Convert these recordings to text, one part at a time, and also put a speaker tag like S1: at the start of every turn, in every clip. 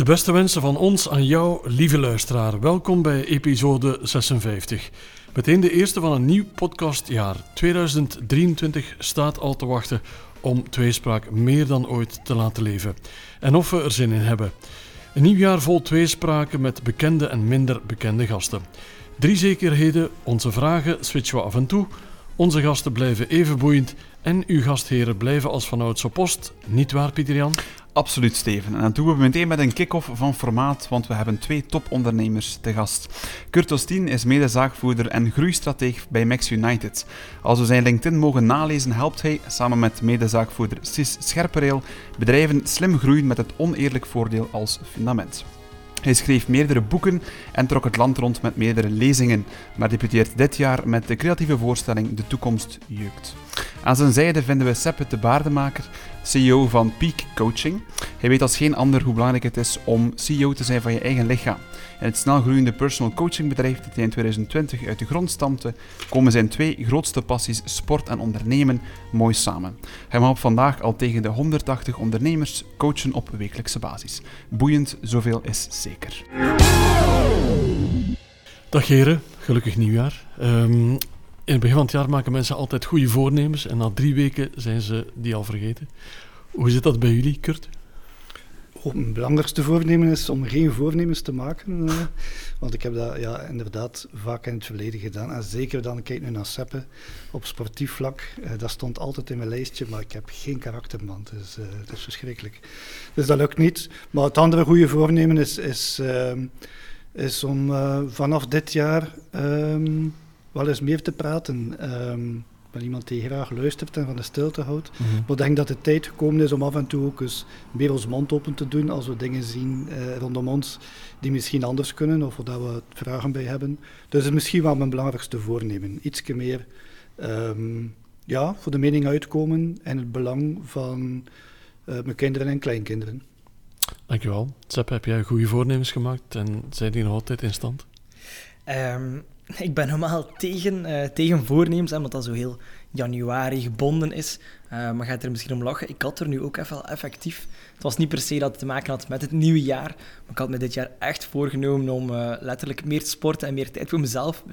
S1: De beste wensen van ons aan jou, lieve luisteraar. Welkom bij episode 56. Meteen de eerste van een nieuw podcastjaar. 2023 staat al te wachten om tweespraak meer dan ooit te laten leven. En of we er zin in hebben. Een nieuw jaar vol tweespraken met bekende en minder bekende gasten. Drie zekerheden, onze vragen switchen we af en toe. Onze gasten blijven even boeiend en uw gastheren blijven als vanouds op post. Niet waar, Pieter Jan?
S2: Absoluut, Steven. En dat doen we meteen met een kick-off van formaat, want we hebben twee topondernemers te gast. Kurt Ostien is medezaakvoerder en groeistrateeg bij Max United. Als we zijn LinkedIn mogen nalezen, helpt hij samen met medezaakvoerder Sis Scherpereel bedrijven slim groeien met het oneerlijk voordeel als fundament. Hij schreef meerdere boeken en trok het land rond met meerdere lezingen, maar debuteert dit jaar met de creatieve voorstelling De Toekomst Jeukt. Aan zijn zijde vinden we Seppe de Baardemaker, CEO van Peak Coaching. Hij weet als geen ander hoe belangrijk het is om CEO te zijn van je eigen lichaam. In het snelgroeiende personal coachingbedrijf dat hij in 2020 uit de grond stampte, komen zijn twee grootste passies, sport en ondernemen, mooi samen. Hij mag vandaag al tegen de 180 ondernemers coachen op wekelijkse basis. Boeiend, zoveel is zeker.
S1: Dag heren, gelukkig nieuwjaar. Um, in het begin van het jaar maken mensen altijd goede voornemens en na drie weken zijn ze die al vergeten. Hoe zit dat bij jullie, Kurt?
S3: Oh, mijn belangrijkste voornemen is om geen voornemens te maken. Uh, want ik heb dat ja, inderdaad vaak in het verleden gedaan. En zeker dan, kijk nu naar Seppe op sportief vlak. Uh, dat stond altijd in mijn lijstje, maar ik heb geen karakterman. Dus dat is verschrikkelijk. Dus dat lukt niet. Maar het andere goede voornemen is, is, ehm, is om vanaf dit jaar. Ehm, wel eens meer te praten. Um, ik ben iemand die graag luistert en van de stilte houdt. Mhm. Maar ik denk dat de tijd gekomen is om af en toe ook eens meer ons mond open te doen als we dingen zien uh, rondom ons die misschien anders kunnen of waar we vragen bij hebben. Dus dat is misschien wel mijn belangrijkste voornemen. Ietsje meer um, ja, voor de mening uitkomen en het belang van uh, mijn kinderen en kleinkinderen.
S1: Dankjewel. Sepp, heb jij goede voornemens gemaakt en zijn die nog altijd in stand?
S4: Um, ik ben helemaal tegen, uh, tegen voornemens, omdat dat zo heel januari gebonden is. Uh, maar gaat er misschien om lachen? Ik had er nu ook even effectief. Het was niet per se dat het te maken had met het nieuwe jaar. Maar ik had me dit jaar echt voorgenomen om uh, letterlijk meer te sporten en meer tijd voor mezelf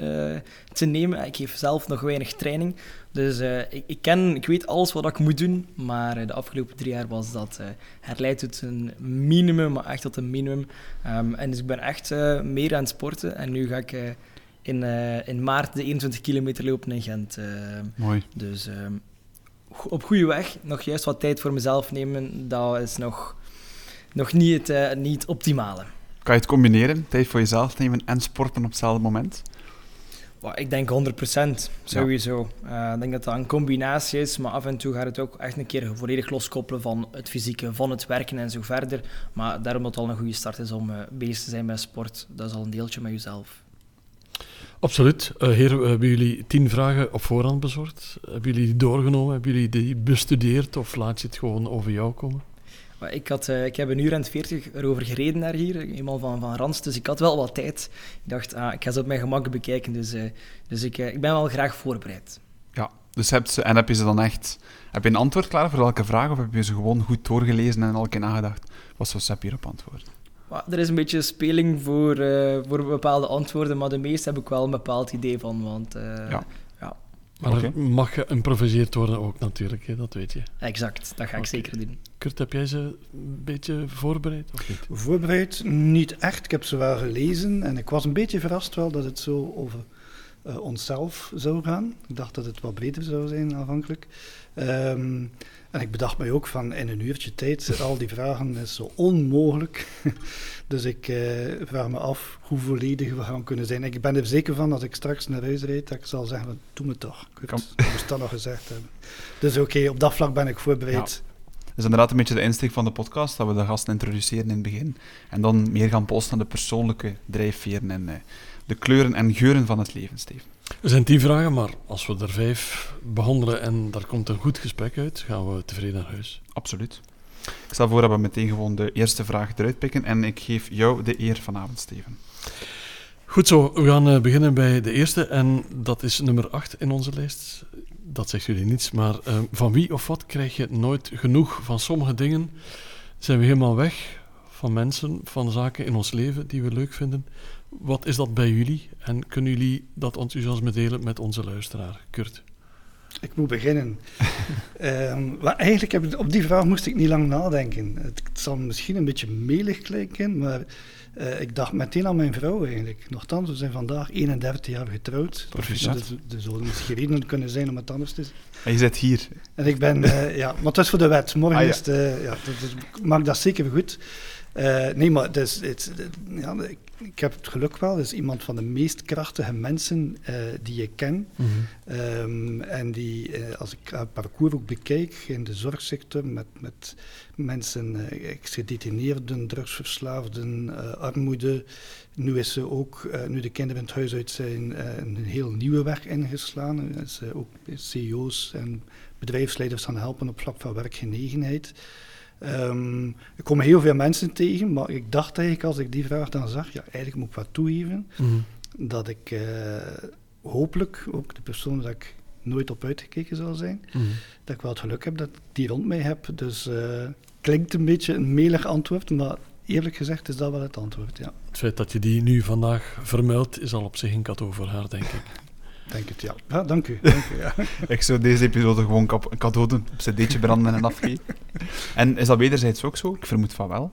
S4: te nemen. Ik geef zelf nog weinig training. Dus ik, ik, ken, ik weet alles wat ik moet doen. Maar de afgelopen drie jaar was dat herleid tot een minimum, maar echt tot een minimum. Um, en dus ik ben echt meer aan het sporten. En nu ga ik in, uh, in maart de 21 kilometer lopen in Gent. Uh,
S2: Mooi.
S4: Dus uh, op goede weg. Nog juist wat tijd voor mezelf nemen, dat is nog, nog niet, het, niet het optimale.
S2: Kan je het combineren? Tijd voor jezelf nemen en sporten op hetzelfde moment?
S4: Ik denk 100% sowieso. Ja. ik denk dat dat een combinatie is, maar af en toe gaat het ook echt een keer volledig loskoppelen van het fysieke, van het werken en zo verder. Maar daarom dat het al een goede start is om bezig te zijn met sport. Dat is al een deeltje met jezelf.
S1: Absoluut. Uh, heer, hebben jullie tien vragen op voorhand bezorgd? Hebben jullie die doorgenomen? Hebben jullie die bestudeerd of laat je het gewoon over jou komen?
S4: Ik, had, uh, ik heb een uur en veertig erover gereden naar hier, eenmaal van, van Rans, dus ik had wel wat tijd. Ik dacht, ah, ik ga ze op mijn gemak bekijken, dus, uh, dus ik, ik ben wel graag voorbereid.
S2: Ja, dus heb ze, en heb je ze dan echt... Heb je een antwoord klaar voor elke vraag, of heb je ze gewoon goed doorgelezen en elke keer nagedacht? Wat zou Sepp hierop antwoorden?
S4: Er is een beetje speling voor, uh, voor bepaalde antwoorden, maar de meeste heb ik wel een bepaald idee van. Want, uh, ja. ja.
S1: Maar okay. er mag geïmproviseerd worden ook natuurlijk, hè, dat weet je.
S4: Exact, dat ga ik okay. zeker doen.
S1: Kurt, heb jij ze een beetje voorbereid of niet?
S3: Voorbereid? Niet echt. Ik heb ze wel gelezen en ik was een beetje verrast wel dat het zo over uh, onszelf zou gaan. Ik dacht dat het wat breder zou zijn aanvankelijk. Um, en ik bedacht mij ook van in een uurtje tijd, al die vragen is zo onmogelijk. dus ik eh, vraag me af hoe volledig we gaan kunnen zijn. Ik ben er zeker van als ik straks naar huis rijd, dat ik zal zeggen, doe me toch. Ik moest dat nog gezegd hebben. Dus oké, okay, op dat vlak ben ik voorbereid.
S2: Ja. Dat is inderdaad een beetje de insteek van de podcast, dat we de gasten introduceren in het begin. En dan meer gaan posten naar de persoonlijke drijfveren en uh, de kleuren en geuren van het leven, Steven.
S1: Er zijn tien vragen, maar als we er vijf behandelen en daar komt een goed gesprek uit, gaan we tevreden naar huis.
S2: Absoluut. Ik stel voor dat we meteen gewoon de eerste vraag eruit pikken en ik geef jou de eer vanavond, Steven.
S1: Goed zo, we gaan uh, beginnen bij de eerste en dat is nummer 8 in onze lijst. Dat zegt jullie niets, maar uh, van wie of wat krijg je nooit genoeg van sommige dingen? Zijn we helemaal weg van mensen, van zaken in ons leven die we leuk vinden. Wat is dat bij jullie? En kunnen jullie dat enthousiasme delen met onze luisteraar, Kurt?
S3: Ik moet beginnen. um, maar eigenlijk heb ik, op die vraag moest ik niet lang nadenken. Het, het zal misschien een beetje melig klinken, maar uh, ik dacht meteen aan mijn vrouw eigenlijk. Nochtans, we zijn vandaag 31 jaar getrouwd.
S2: Proficiat.
S3: Dus er zullen misschien redenen kunnen zijn om het anders te zeggen.
S2: En je zit hier.
S3: En ik ben, uh, ja, maar het is voor de wet. Morgen ah, ja. is het, uh, ja, maak dat zeker goed. Uh, nee, maar het is, het, ja, ik, heb het geluk wel. Het is iemand van de meest krachtige mensen uh, die ik ken. Mm -hmm. um, en die, uh, als ik haar parcours ook bekijk in de zorgsector, met, met mensen, ex-gedetineerden, drugsverslaafden, armoede. Nu is ze ook, nu de kinderen het huis uit zijn, een heel nieuwe weg ingeslaan. Is ook CEO's en bedrijfsleiders gaan helpen op vlak van werkgenegenheid. Um, ik kom heel veel mensen tegen, maar ik dacht eigenlijk als ik die vraag dan zag, ja, eigenlijk moet ik wat toegeven, mm. dat ik uh, hopelijk ook de persoon dat ik nooit op uitgekeken zal zijn, mm. dat ik wel het geluk heb dat ik die rond mij heb. Dus uh, klinkt een beetje een melig antwoord, maar eerlijk gezegd is dat wel het antwoord, ja.
S1: Het feit dat je die nu vandaag vermeldt, is al op zich een cadeau voor haar, denk ik.
S3: Denk het, ja. ja dank u. Dank u ja.
S2: ik zou deze episode gewoon een cadeau doen, op cd'tje branden en afgeven. en is dat wederzijds ook zo? Ik vermoed van wel.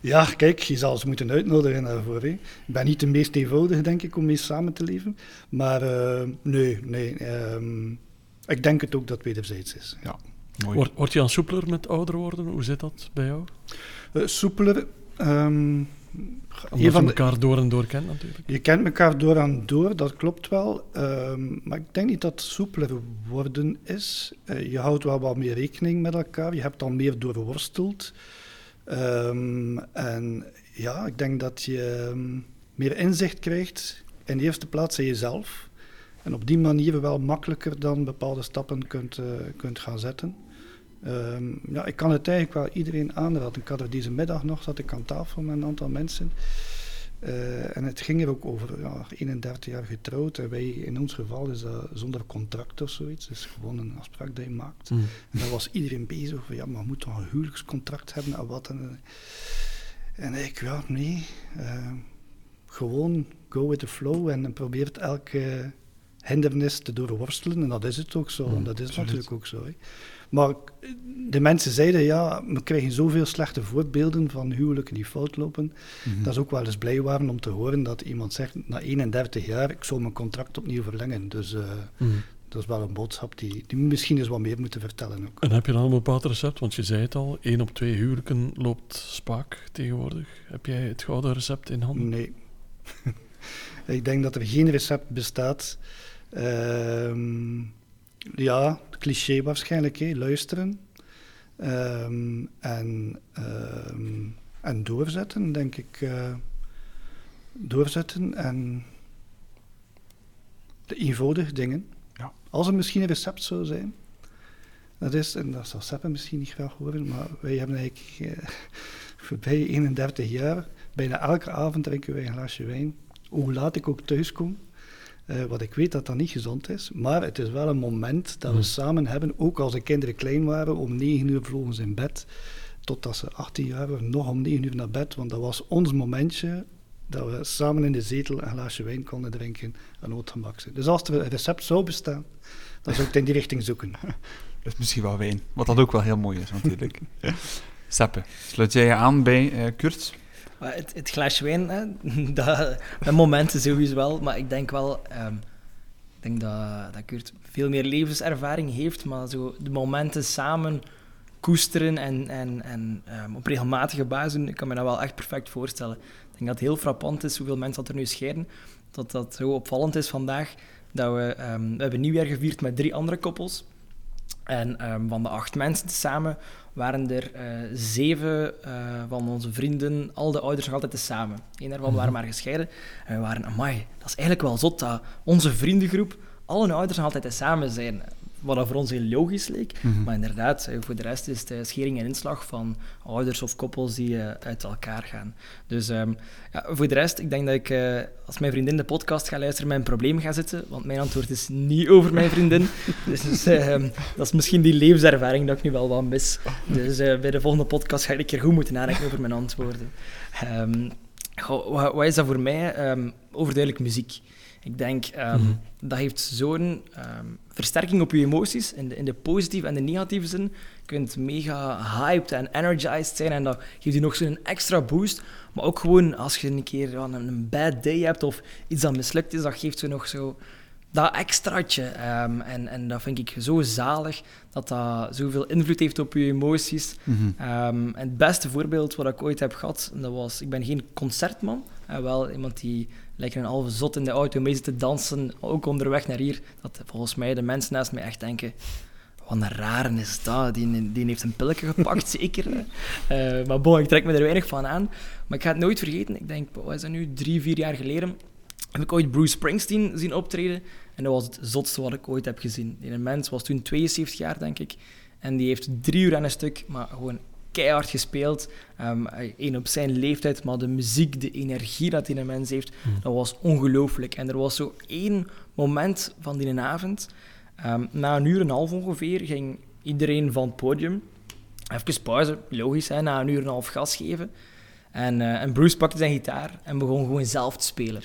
S3: Ja, kijk, je zal ze moeten uitnodigen daarvoor. Hè. Ik ben niet de meest eenvoudige, denk ik, om mee samen te leven. Maar uh, nee, nee. Um, ik denk het ook dat het wederzijds is. Ja.
S1: Mooi. Word, word je dan soepeler met ouder worden? Hoe zit dat bij jou?
S3: Uh, soepeler... Um,
S1: je elkaar door en door kent natuurlijk.
S3: Je kent elkaar door en door, dat klopt wel. Um, maar ik denk niet dat het soepeler worden is. Uh, je houdt wel wat meer rekening met elkaar. Je hebt al meer doorworsteld. Um, en ja, ik denk dat je um, meer inzicht krijgt in de eerste plaats in jezelf. En op die manier wel makkelijker dan bepaalde stappen kunt, uh, kunt gaan zetten. Um, ja, ik kan het eigenlijk wel iedereen aanraden. Ik had er deze middag nog, zat ik aan tafel met een aantal mensen. Uh, en het ging er ook over, ja, 31 jaar getrouwd. En wij, in ons geval is dat zonder contract of zoiets. Is gewoon een afspraak die je maakt. Mm. En daar was iedereen bezig over, ja, maar we moeten toch een huwelijkscontract hebben en wat. En, en ik, ja, nee. Uh, gewoon go with the flow en probeer elke hindernis te doorworstelen. En dat is het ook zo. Mm, en dat is absoluut. natuurlijk ook zo. Hè. Maar de mensen zeiden, ja, we krijgen zoveel slechte voorbeelden van huwelijken die fout lopen. Mm -hmm. Dat is ook wel eens blij waren om te horen dat iemand zegt, na 31 jaar, ik zal mijn contract opnieuw verlengen. Dus uh, mm -hmm. dat is wel een boodschap die, die misschien eens wat meer moeten vertellen ook.
S1: En heb je dan een bepaald recept? Want je zei het al, één op twee huwelijken loopt spaak tegenwoordig. Heb jij het gouden recept in handen?
S3: Nee. ik denk dat er geen recept bestaat. Ehm uh, ja, cliché waarschijnlijk, luisteren. Um, en, um, en doorzetten, denk ik. Uh, doorzetten en de eenvoudige dingen. Ja. Als er misschien een recept zou zijn, dat is, en dat zal Seppe misschien niet graag horen, maar wij hebben eigenlijk uh, voorbij 31 jaar, bijna elke avond drinken wij een glaasje wijn. Hoe laat ik ook thuis kom, uh, wat ik weet dat dat niet gezond is. Maar het is wel een moment dat we mm. samen hebben, ook als de kinderen klein waren, om negen uur vlogen ze in bed. Totdat ze 18 jaar waren, nog om negen uur naar bed. Want dat was ons momentje dat we samen in de zetel een glaasje wijn konden drinken en nootgemak Dus als er een recept zou bestaan, dan zou ik het in die richting zoeken.
S2: Dat is misschien wel wijn, wat dat ook wel heel mooi is natuurlijk. Seppe, sluit jij je aan bij uh, Kurt?
S4: Het, het glaasje wijn, hè, dat, met momenten sowieso wel, maar ik denk wel... Um, ik denk dat, dat Kurt veel meer levenservaring heeft, maar zo de momenten samen koesteren en, en, en um, op regelmatige basis ik kan me dat wel echt perfect voorstellen. Ik denk dat het heel frappant is hoeveel mensen dat er nu scheren. Dat dat zo opvallend is vandaag, dat we... Um, we hebben nieuwjaar gevierd met drie andere koppels. En um, van de acht mensen samen waren er uh, zeven uh, van onze vrienden, al de ouders nog altijd samen. Eén daarvan -hmm. waren maar gescheiden. En we waren, amai, dat is eigenlijk wel zot dat onze vriendengroep, al hun ouders nog altijd samen zijn. Wat dat voor ons heel logisch leek.
S2: Mhm.
S4: Maar inderdaad, eh, voor de rest is het eh, schering en inslag van ouders of koppels die eh, uit elkaar gaan. Dus ehm, ja, voor de rest, ik denk dat ik, als mijn vriendin de podcast gaat luisteren, mijn probleem ga zitten. Want mijn antwoord is niet over mijn vriendin. dus ehm, dat is misschien die levenservaring dat ik nu wel wat mis. Dus bij de volgende podcast ga ik een keer goed moeten nadenken over mijn antwoorden. Ehm, goh, wat, wat is dat voor mij? Ehm, overduidelijk muziek. Ik denk,
S1: Mhm.
S4: dat heeft zo'n ehm, versterking op je emoties, in de, in de positieve en de negatieve zin. Je kunt mega hyped en energized zijn en dat geeft je nog zo'n extra boost. Maar ook gewoon als je een keer een, bad day hebt of iets dat mislukt is, dat geeft je nog zo dat extraatje. Ehm, en, en dat vind ik zo zalig, dat dat zoveel invloed heeft op je emoties.
S2: Mhm.
S4: En het beste voorbeeld wat ik ooit heb gehad, en dat was, ik ben geen concertman, eh, wel iemand die lekker een halve zot in de auto mee te dansen, ook onderweg naar hier, dat volgens mij de mensen naast mij echt denken, wat een rare is dat, die, die heeft een pilletje gepakt, zeker. Eh, maar bon, ik trek me er weinig van aan. Maar ik ga het nooit vergeten, ik denk, wat is dat nu, drie, vier jaar geleden, heb ik ooit Bruce Springsteen zien optreden. En dat was het zotste wat ik ooit heb gezien. Die mens was toen 72 jaar, denk ik. En die heeft drie uur aan een stuk, maar gewoon keihard gespeeld. Eén op zijn leeftijd, maar de muziek, de energie dat die mens heeft, dat was ongelooflijk. En er was zo één moment van die avond. ehm, na een uur en een half ongeveer ging iedereen van het podium even pauze, logisch, hè, na een uur en een half gas geven. En, eh, en Bruce pakte zijn gitaar en begon gewoon zelf te spelen.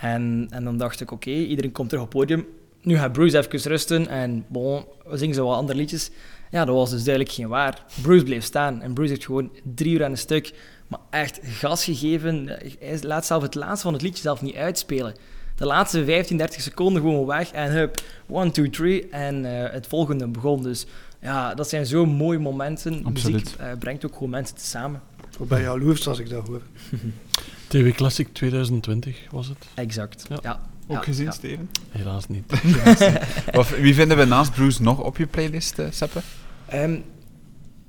S4: En, en dan dacht ik, oké, iedereen komt terug op het podium. Nu gaat Bruce even rusten en bon, we zingen zo wat andere liedjes. Ja, dat was dus duidelijk geen waar. Bruce bleef staan en Bruce heeft gewoon drie uur aan een stuk, maar echt gas gegeven. Hij laat zelf het laatste van het liedje zelf niet uitspelen. De laatste 15, 30 seconden gewoon weg en hup, one, two, three en eh, het volgende begon. Dus ja, dat zijn zo mooie momenten.
S2: Absoluut.
S4: Muziek eh, brengt ook gewoon mensen samen.
S3: Ik ben jaloers als ik dat hoor.
S1: TV Classic 2020 was het.
S4: Exact.
S1: Ja.
S4: Ja.
S2: Ook
S4: Ja,
S2: gezien,
S4: ja.
S2: Steven?
S1: Helaas niet.
S2: Of, wie vinden we naast Bruce nog op je playlist, Seppe?
S4: Ehm,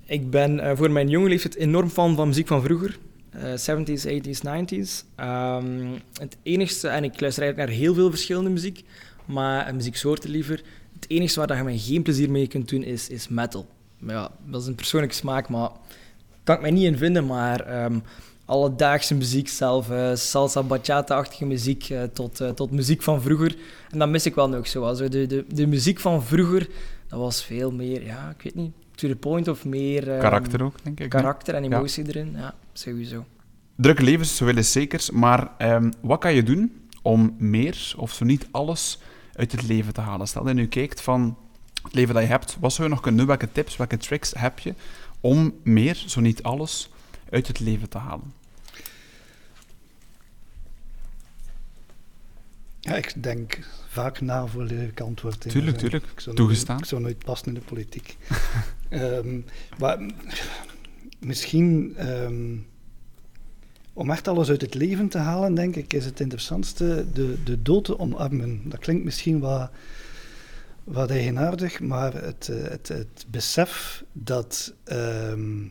S4: ik ben eh, voor mijn jonge leeftijd enorm fan van muziek van vroeger. Eh, 70s, 80s, 90s. Ehm, het enigste, en ik luister eigenlijk naar heel veel verschillende muziek, maar muzieksoorten liever. Het enigste waar je mij geen plezier mee kunt doen is, is metal. Ja, dat is een persoonlijke smaak, maar kan ik mij niet in vinden. Maar ehm, alledaagse muziek zelf, eh, salsa, bachata-achtige muziek, eh, tot, tot muziek van vroeger. En dat mis ik wel nog zo. De, de, de muziek van vroeger, dat was veel meer, ja, ik weet niet, to the point of meer... ehm,
S2: Karakter ook, denk ik.
S4: Karakter en
S2: Ja.
S4: emotie erin, ja, sowieso.
S2: Drukke levens, zo willen zekers. Maar ehm, wat kan je doen om meer, of zo niet alles, uit het leven te halen? Stel dat je nu kijkt van het leven dat je hebt, wat zou je nog kunnen doen? Welke tips, welke tricks heb je om meer, zo niet alles, uit het leven te halen?
S3: Ja, ik denk vaak na voordat ik antwoord.
S2: Tuurlijk, tuurlijk.
S3: Ik zou
S2: Toegestaan.
S3: Nooit, ik zou nooit passen in de politiek. Ehm, maar misschien ehm, om echt alles uit het leven te halen, denk ik, is het interessantste de, de dood te omarmen. Dat klinkt misschien wat, wat eigenaardig, maar het, eh, het, het besef dat, ehm,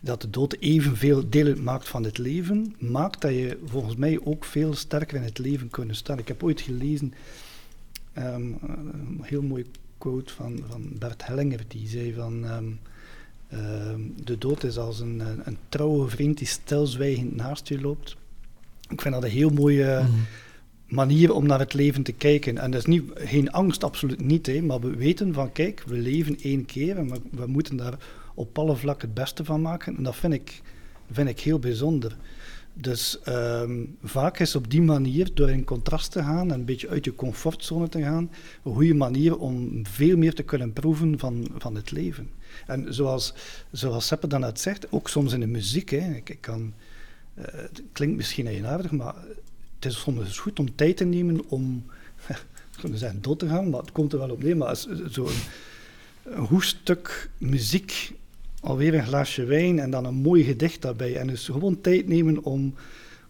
S3: dat de dood evenveel deel uitmaakt van het leven, maakt dat je volgens mij ook veel sterker in het leven kunt staan. Ik heb ooit gelezen ehm, een heel mooi quote van, van Bert Hellinger, die zei van ehm, ehm, de dood is als een, een, trouwe vriend die stilzwijgend naast je loopt. Ik vind dat een heel mooie
S1: Mhm.
S3: manier om naar het leven te kijken. En dat is niet, geen angst, absoluut niet, hè, maar we weten van kijk, we leven één keer en we, we moeten daar op alle vlakken het beste van maken. En dat vind ik, vind ik heel bijzonder. Dus ehm, vaak is op die manier, door in contrast te gaan en een beetje uit je comfortzone te gaan, een goede manier om veel meer te kunnen proeven van, van het leven. En zoals, zoals Seppe dan net zegt, ook soms in de muziek. Hè, ik, kan, eh, het klinkt misschien eigenaardig, maar het is soms goed om tijd te nemen om, zou zeggen dood te gaan, maar het komt er wel op neer, maar zo'n een muziek, alweer een glaasje wijn en dan een mooi gedicht daarbij. En dus gewoon tijd nemen om,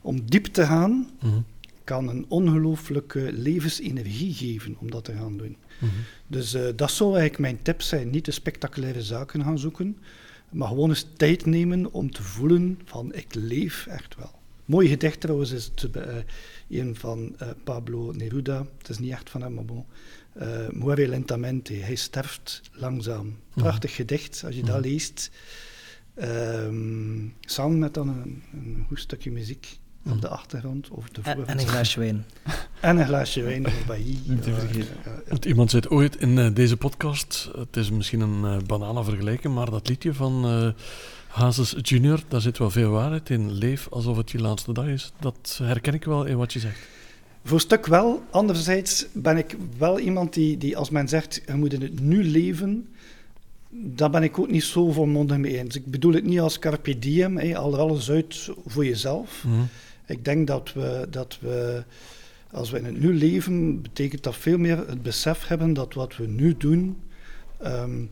S3: om diep te gaan,
S1: Mhm.
S3: kan een ongelooflijke levensenergie geven om dat te gaan doen.
S1: Mhm.
S3: Dus eh, dat zou eigenlijk mijn tip zijn. Niet de spectaculaire zaken gaan zoeken, maar gewoon eens tijd nemen om te voelen van ik leef echt wel. Mooi gedicht trouwens is het, uh, een van uh, Pablo Neruda. Het is niet echt van hem, maar bon. Uh, Muere lentamente, hij sterft langzaam.
S1: Mhm.
S3: Prachtig gedicht, als je dat
S1: Mhm.
S3: leest. Ehm, samen met dan een, een goed stukje muziek
S1: Mhm.
S3: op de achtergrond. Of de
S4: En, en een glaasje wijn.
S3: En een glaasje wijn erbij.
S2: Niet te
S3: Ja,
S2: vergeten.
S3: ja, ja.
S1: Want iemand zei ooit in eh, deze podcast, het is misschien een eh, banale vergelijking, maar dat liedje van eh Hazes Junior, daar zit wel veel waarheid in. Leef alsof het je laatste dag is. Dat herken ik wel in wat je zegt.
S3: Voor stuk wel. Anderzijds ben ik wel iemand die, die als men zegt, je moet in het nu leven, daar ben ik ook niet zo volmondig mee eens. Ik bedoel het niet als carpe diem, hé, al alles uit voor jezelf.
S1: Mhm.
S3: Ik denk dat we, dat we, als we in het nu leven, betekent dat veel meer het besef hebben dat wat we nu doen, ehm,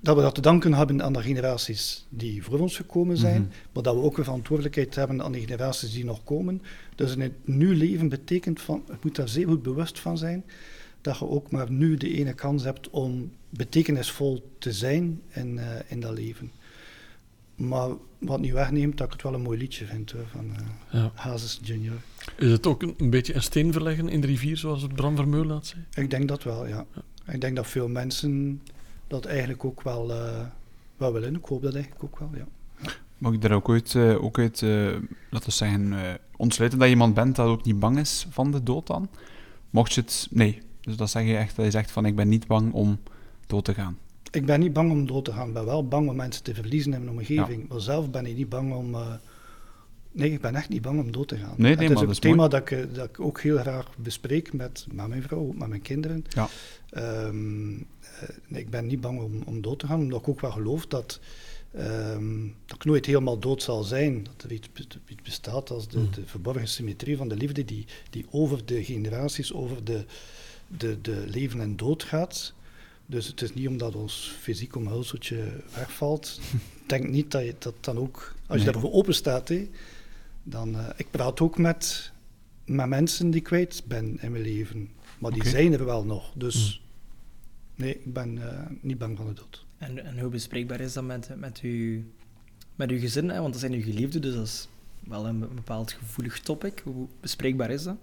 S3: dat we dat te danken hebben aan de generaties die voor ons gekomen zijn,
S2: Mhm.
S3: maar dat we ook een verantwoordelijkheid hebben aan de generaties die nog komen. Dus in het nu leven betekent van, je moet daar zeer goed bewust van zijn, dat je ook maar nu de ene kans hebt om betekenisvol te zijn in, eh, in dat leven. Maar wat niet wegneemt, dat ik het wel een mooi liedje vind hoor, van
S1: Ja.
S3: Hazes Junior.
S1: Is het ook een, een beetje een steen verleggen in de rivier, zoals het Bram Vermeulen laat zei?
S3: Ik denk dat wel, ja. Ik denk dat veel mensen dat eigenlijk ook wel, eh, wel willen. Ik hoop dat eigenlijk ook wel, ja.
S2: Mag ik daar ook uit, eh, ook uit eh, laten we zeggen, ontsluiten dat je iemand bent dat ook niet bang is van de dood dan? Mocht je het... Nee. Dus dat zeg je echt, dat je zegt van, ik ben niet bang om dood te gaan.
S3: Ik ben niet bang om dood te gaan. Ik ben wel bang om mensen te verliezen in mijn omgeving. Maar zelf ben ik niet bang om... nee, ik ben echt niet bang om dood te gaan.
S2: Nee, nee,
S3: het is
S2: dat
S3: een thema dat ik, eh, dat ik ook heel graag bespreek met, met mijn vrouw, met mijn kinderen.
S2: Ja.
S3: Ehm, eh, nee, ik ben niet bang om, om dood te gaan, omdat ik ook wel geloof dat, ehm, dat ik nooit helemaal dood zal zijn. Dat er iets, be- iets bestaat als de,
S1: Mm.
S3: de verborgen symmetrie van de liefde die, die over de generaties, over de, de, de leven en dood gaat. Dus het is niet omdat ons fysiek omhulseltje wegvalt. Ik denk niet dat je dat dan ook, als je
S2: Nee.
S3: daarvoor open staat, dan... eh, ik praat ook met, met mensen die ik kwijt ben in mijn leven. Maar die zijn er wel nog. Dus nee, ik ben eh, niet bang van de dood.
S4: En, en hoe bespreekbaar is dat met, met, uw, met uw gezin? Hè? Want dat zijn uw geliefden, dus dat is wel een be- bepaald gevoelig topic. Hoe bespreekbaar is dat?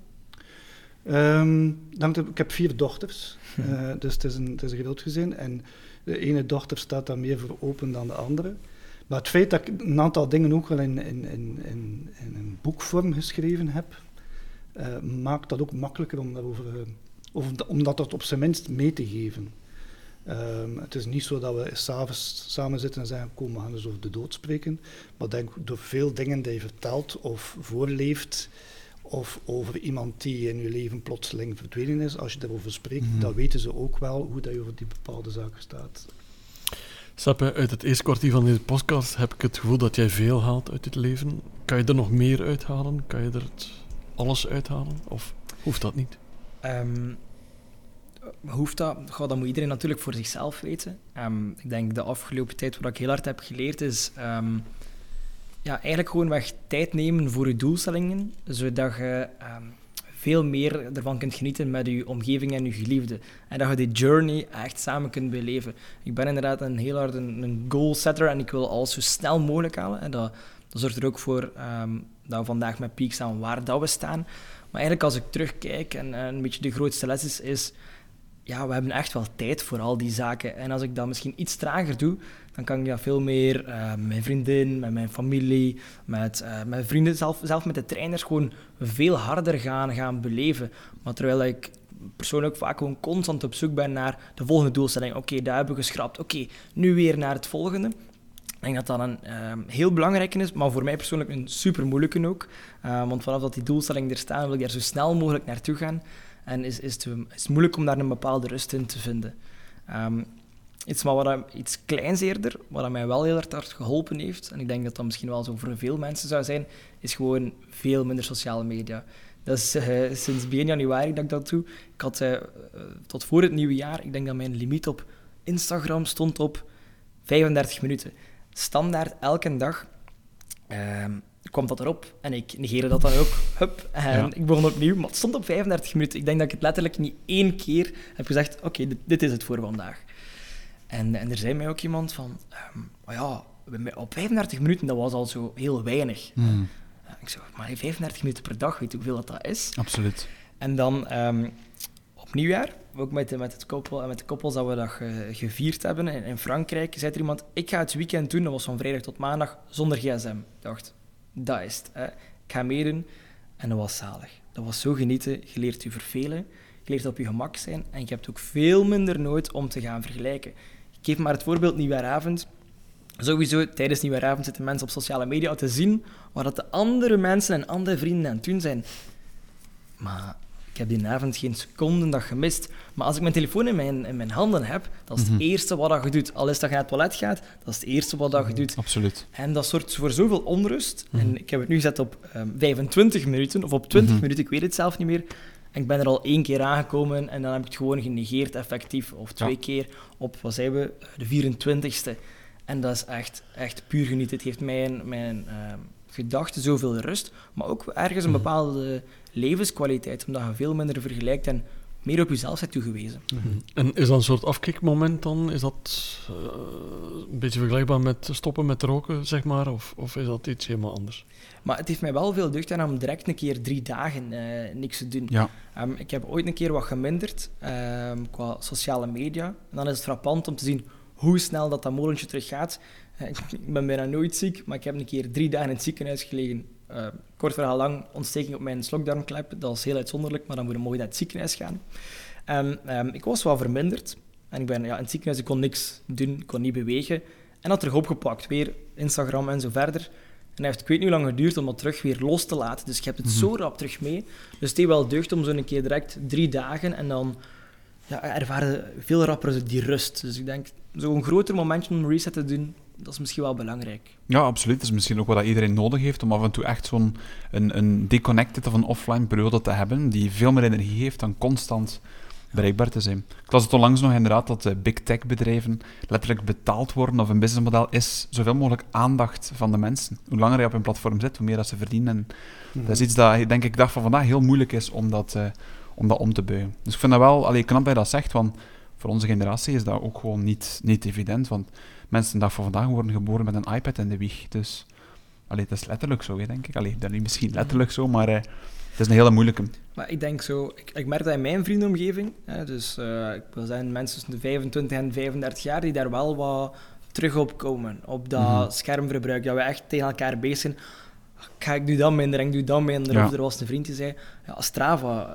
S3: Ehm, dan, ik heb vier dochters, eh, dus het is, een, het is een groot gezin. En de ene dochter staat daar meer voor open dan de andere. Maar het feit dat ik een aantal dingen ook wel in, in, in, in, in een boekvorm geschreven heb, eh, maakt dat ook makkelijker om, daarover, eh, of om dat op zijn minst mee te geven. Ehm, het is niet zo dat we s'avonds samen zitten en zeggen, kom, we gaan eens over de dood spreken. Maar denk door veel dingen die je vertelt of voorleeft, of over iemand die in je leven plotseling verdwenen is, als je daarover spreekt,
S2: Mhm.
S3: dan weten ze ook wel hoe dat je over die bepaalde zaken staat.
S1: Seppe, uit het eerste kwartier van deze podcast heb ik het gevoel dat jij veel haalt uit het leven. Kan je er nog meer uithalen? Kan je er alles uithalen? Of hoeft dat niet?
S4: Ehm, hoeft dat? Goh, dat moet iedereen natuurlijk voor zichzelf weten. Ehm, ik denk de afgelopen tijd wat ik heel hard heb geleerd is... ehm, ja, eigenlijk gewoon weg tijd nemen voor je doelstellingen, zodat je veel meer ervan kunt genieten met je omgeving en je geliefde. En dat je die journey echt samen kunt beleven. Ik ben inderdaad een heel hard een, goal setter en ik wil alles zo snel mogelijk halen. En dat, dat zorgt er ook voor ehm, dat we vandaag met Peak staan waar dat we staan. Maar eigenlijk als ik terugkijk en, en een beetje de grootste les is, is ja, we hebben echt wel tijd voor al die zaken. En als ik dat misschien iets trager doe, dan kan ik dat veel meer eh, met mijn vriendin, met mijn familie, met eh, mijn vrienden, zelf, zelf met de trainers, gewoon veel harder gaan, gaan beleven. Maar terwijl ik persoonlijk vaak gewoon constant op zoek ben naar de volgende doelstelling. Oké, daar hebben we geschrapt. Oké, nu weer naar het volgende. Ik denk dat dat een ehm, heel belangrijke is, maar voor mij persoonlijk een super moeilijke ook. Eh, want vanaf dat die doelstellingen er staan, wil ik daar zo snel mogelijk naartoe gaan. En is, is, het, is moeilijk om daar een bepaalde rust in te vinden. Ehm, iets, maar wat, iets kleins eerder, wat mij wel heel erg hard geholpen heeft, en ik denk dat dat misschien wel zo voor veel mensen zou zijn, is gewoon veel minder sociale media. Dat is eh, sinds begin januari dat ik dat doe. Ik had eh, tot voor het nieuwe jaar, ik denk dat mijn limiet op Instagram stond op 35 minuten. Standaard elke dag ehm, kwam dat erop en ik negeerde dat dan ook. Hup, en
S1: Ja.
S4: ik begon opnieuw, maar het stond op 35 minuten. Ik denk dat ik het letterlijk niet één keer heb gezegd, oké, dit, dit is het voor vandaag. En, en er zei mij ook iemand van, ehm, oh ja, op 35 minuten, dat was al zo heel weinig.
S2: Hmm.
S4: Ik zo, maar 35 minuten per dag, weet je hoeveel dat, dat is?
S2: Absoluut.
S4: En dan ehm, op nieuwjaar, ook met, de- met, het koppel, en met de koppels dat we dat ge- gevierd hebben in, in Frankrijk, zei er iemand, ik ga het weekend doen, dat was van vrijdag tot maandag, zonder gsm. Ik dacht, dat is het. Hè. Ik ga meedoen. En dat was zalig. Dat was zo genieten. Je leert je vervelen, je leert op je gemak zijn en je hebt ook veel minder nood om te gaan vergelijken. Geef maar het voorbeeld nieuwjaaravond. Sowieso, tijdens nieuwjaaravond zitten mensen op sociale media te zien wat dat de andere mensen en andere vrienden aan het doen zijn. Maar ik heb die avond geen seconde dat gemist. Maar als ik mijn telefoon in mijn, in mijn handen heb, dat is het
S2: Mhm.
S4: eerste wat dat je doet. Al is dat je naar het toilet gaat, dat is het eerste wat dat je doet.
S2: Absoluut.
S4: En dat zorgt voor zoveel onrust. En ik heb het nu gezet op ehm, 25 minuten, of op 20
S2: Mhm.
S4: minuten, ik weet het zelf niet meer. En ik ben er al één keer aangekomen en dan heb ik het gewoon genegeerd effectief. Of twee
S2: Ja.
S4: keer op, wat zijn we, de 24ste. En dat is echt, echt puur genieten. Het geeft mijn, mijn ehm, gedachten zoveel rust, maar ook ergens een
S2: Mhm.
S4: bepaalde levenskwaliteit, omdat je veel minder vergelijkt en meer op jezelf bent toegewezen.
S1: En is dat een soort afkikmoment dan? Is dat eh, een beetje vergelijkbaar met stoppen met roken, zeg maar? Of, of is dat iets helemaal anders?
S4: Maar het heeft mij wel veel deugd gedaan om direct een keer drie dagen eh, niks te doen.
S2: Ja.
S4: Ehm, ik heb ooit een keer wat geminderd ehm, qua sociale media. En dan is het frappant om te zien hoe snel dat, dat molentje terug gaat. Eh, ik ik ben bijna nooit ziek, maar ik heb een keer drie dagen in het ziekenhuis gelegen. Eh, kort verhaal lang, ontsteking op mijn slokdarmklep. Dat was heel uitzonderlijk, maar dan moet je mooi naar het ziekenhuis gaan. En, ehm, ik was wel verminderd. En ik ben ja, in het ziekenhuis, ik kon niks doen, ik kon niet bewegen. En dat terug opgepakt, weer Instagram en zo verder. En hij heeft, ik weet niet hoe lang geduurd om dat terug weer los te laten. Dus je hebt het
S2: Mhm.
S4: zo rap terug mee. Dus het deed wel deugd om zo'n keer direct drie dagen en dan ja, ervaren veel rapper die rust. Dus ik denk, zo'n groter momentje om een reset te doen, dat is misschien wel belangrijk.
S2: Ja, absoluut. Dat is misschien ook wat dat iedereen nodig heeft om af en toe echt zo'n een, een deconnected of een offline periode te hebben die veel meer energie heeft dan constant bereikbaar te zijn. Ik las het onlangs nog inderdaad dat eh, big tech bedrijven letterlijk betaald worden of een businessmodel is zoveel mogelijk aandacht van de mensen. Hoe langer je op een platform zit, hoe meer dat ze verdienen. En dat is iets dat, denk ik, dag van vandaag heel moeilijk is om dat, eh, om dat om te buigen. Dus ik vind dat wel allee, knap dat je dat zegt, want voor onze generatie is dat ook gewoon niet, niet evident. Want mensen dag van vandaag worden geboren met een iPad in de wieg. Dus allee, dat is letterlijk zo, denk ik. Allee, dat niet misschien letterlijk zo, maar eh, het is een hele moeilijke.
S4: Maar ik denk zo, ik, ik merk dat in mijn vriendenomgeving, hè, dus eh, ik wil zeggen mensen tussen de 25 en 35 jaar, die daar wel wat terug op komen. Op dat
S2: Mhm.
S4: schermverbruik, dat we echt tegen elkaar bezig zijn. Ga ik doe dat minder en ik doe dat minder.
S2: Ja.
S4: Of er was een vriend die zei, ja, Strava,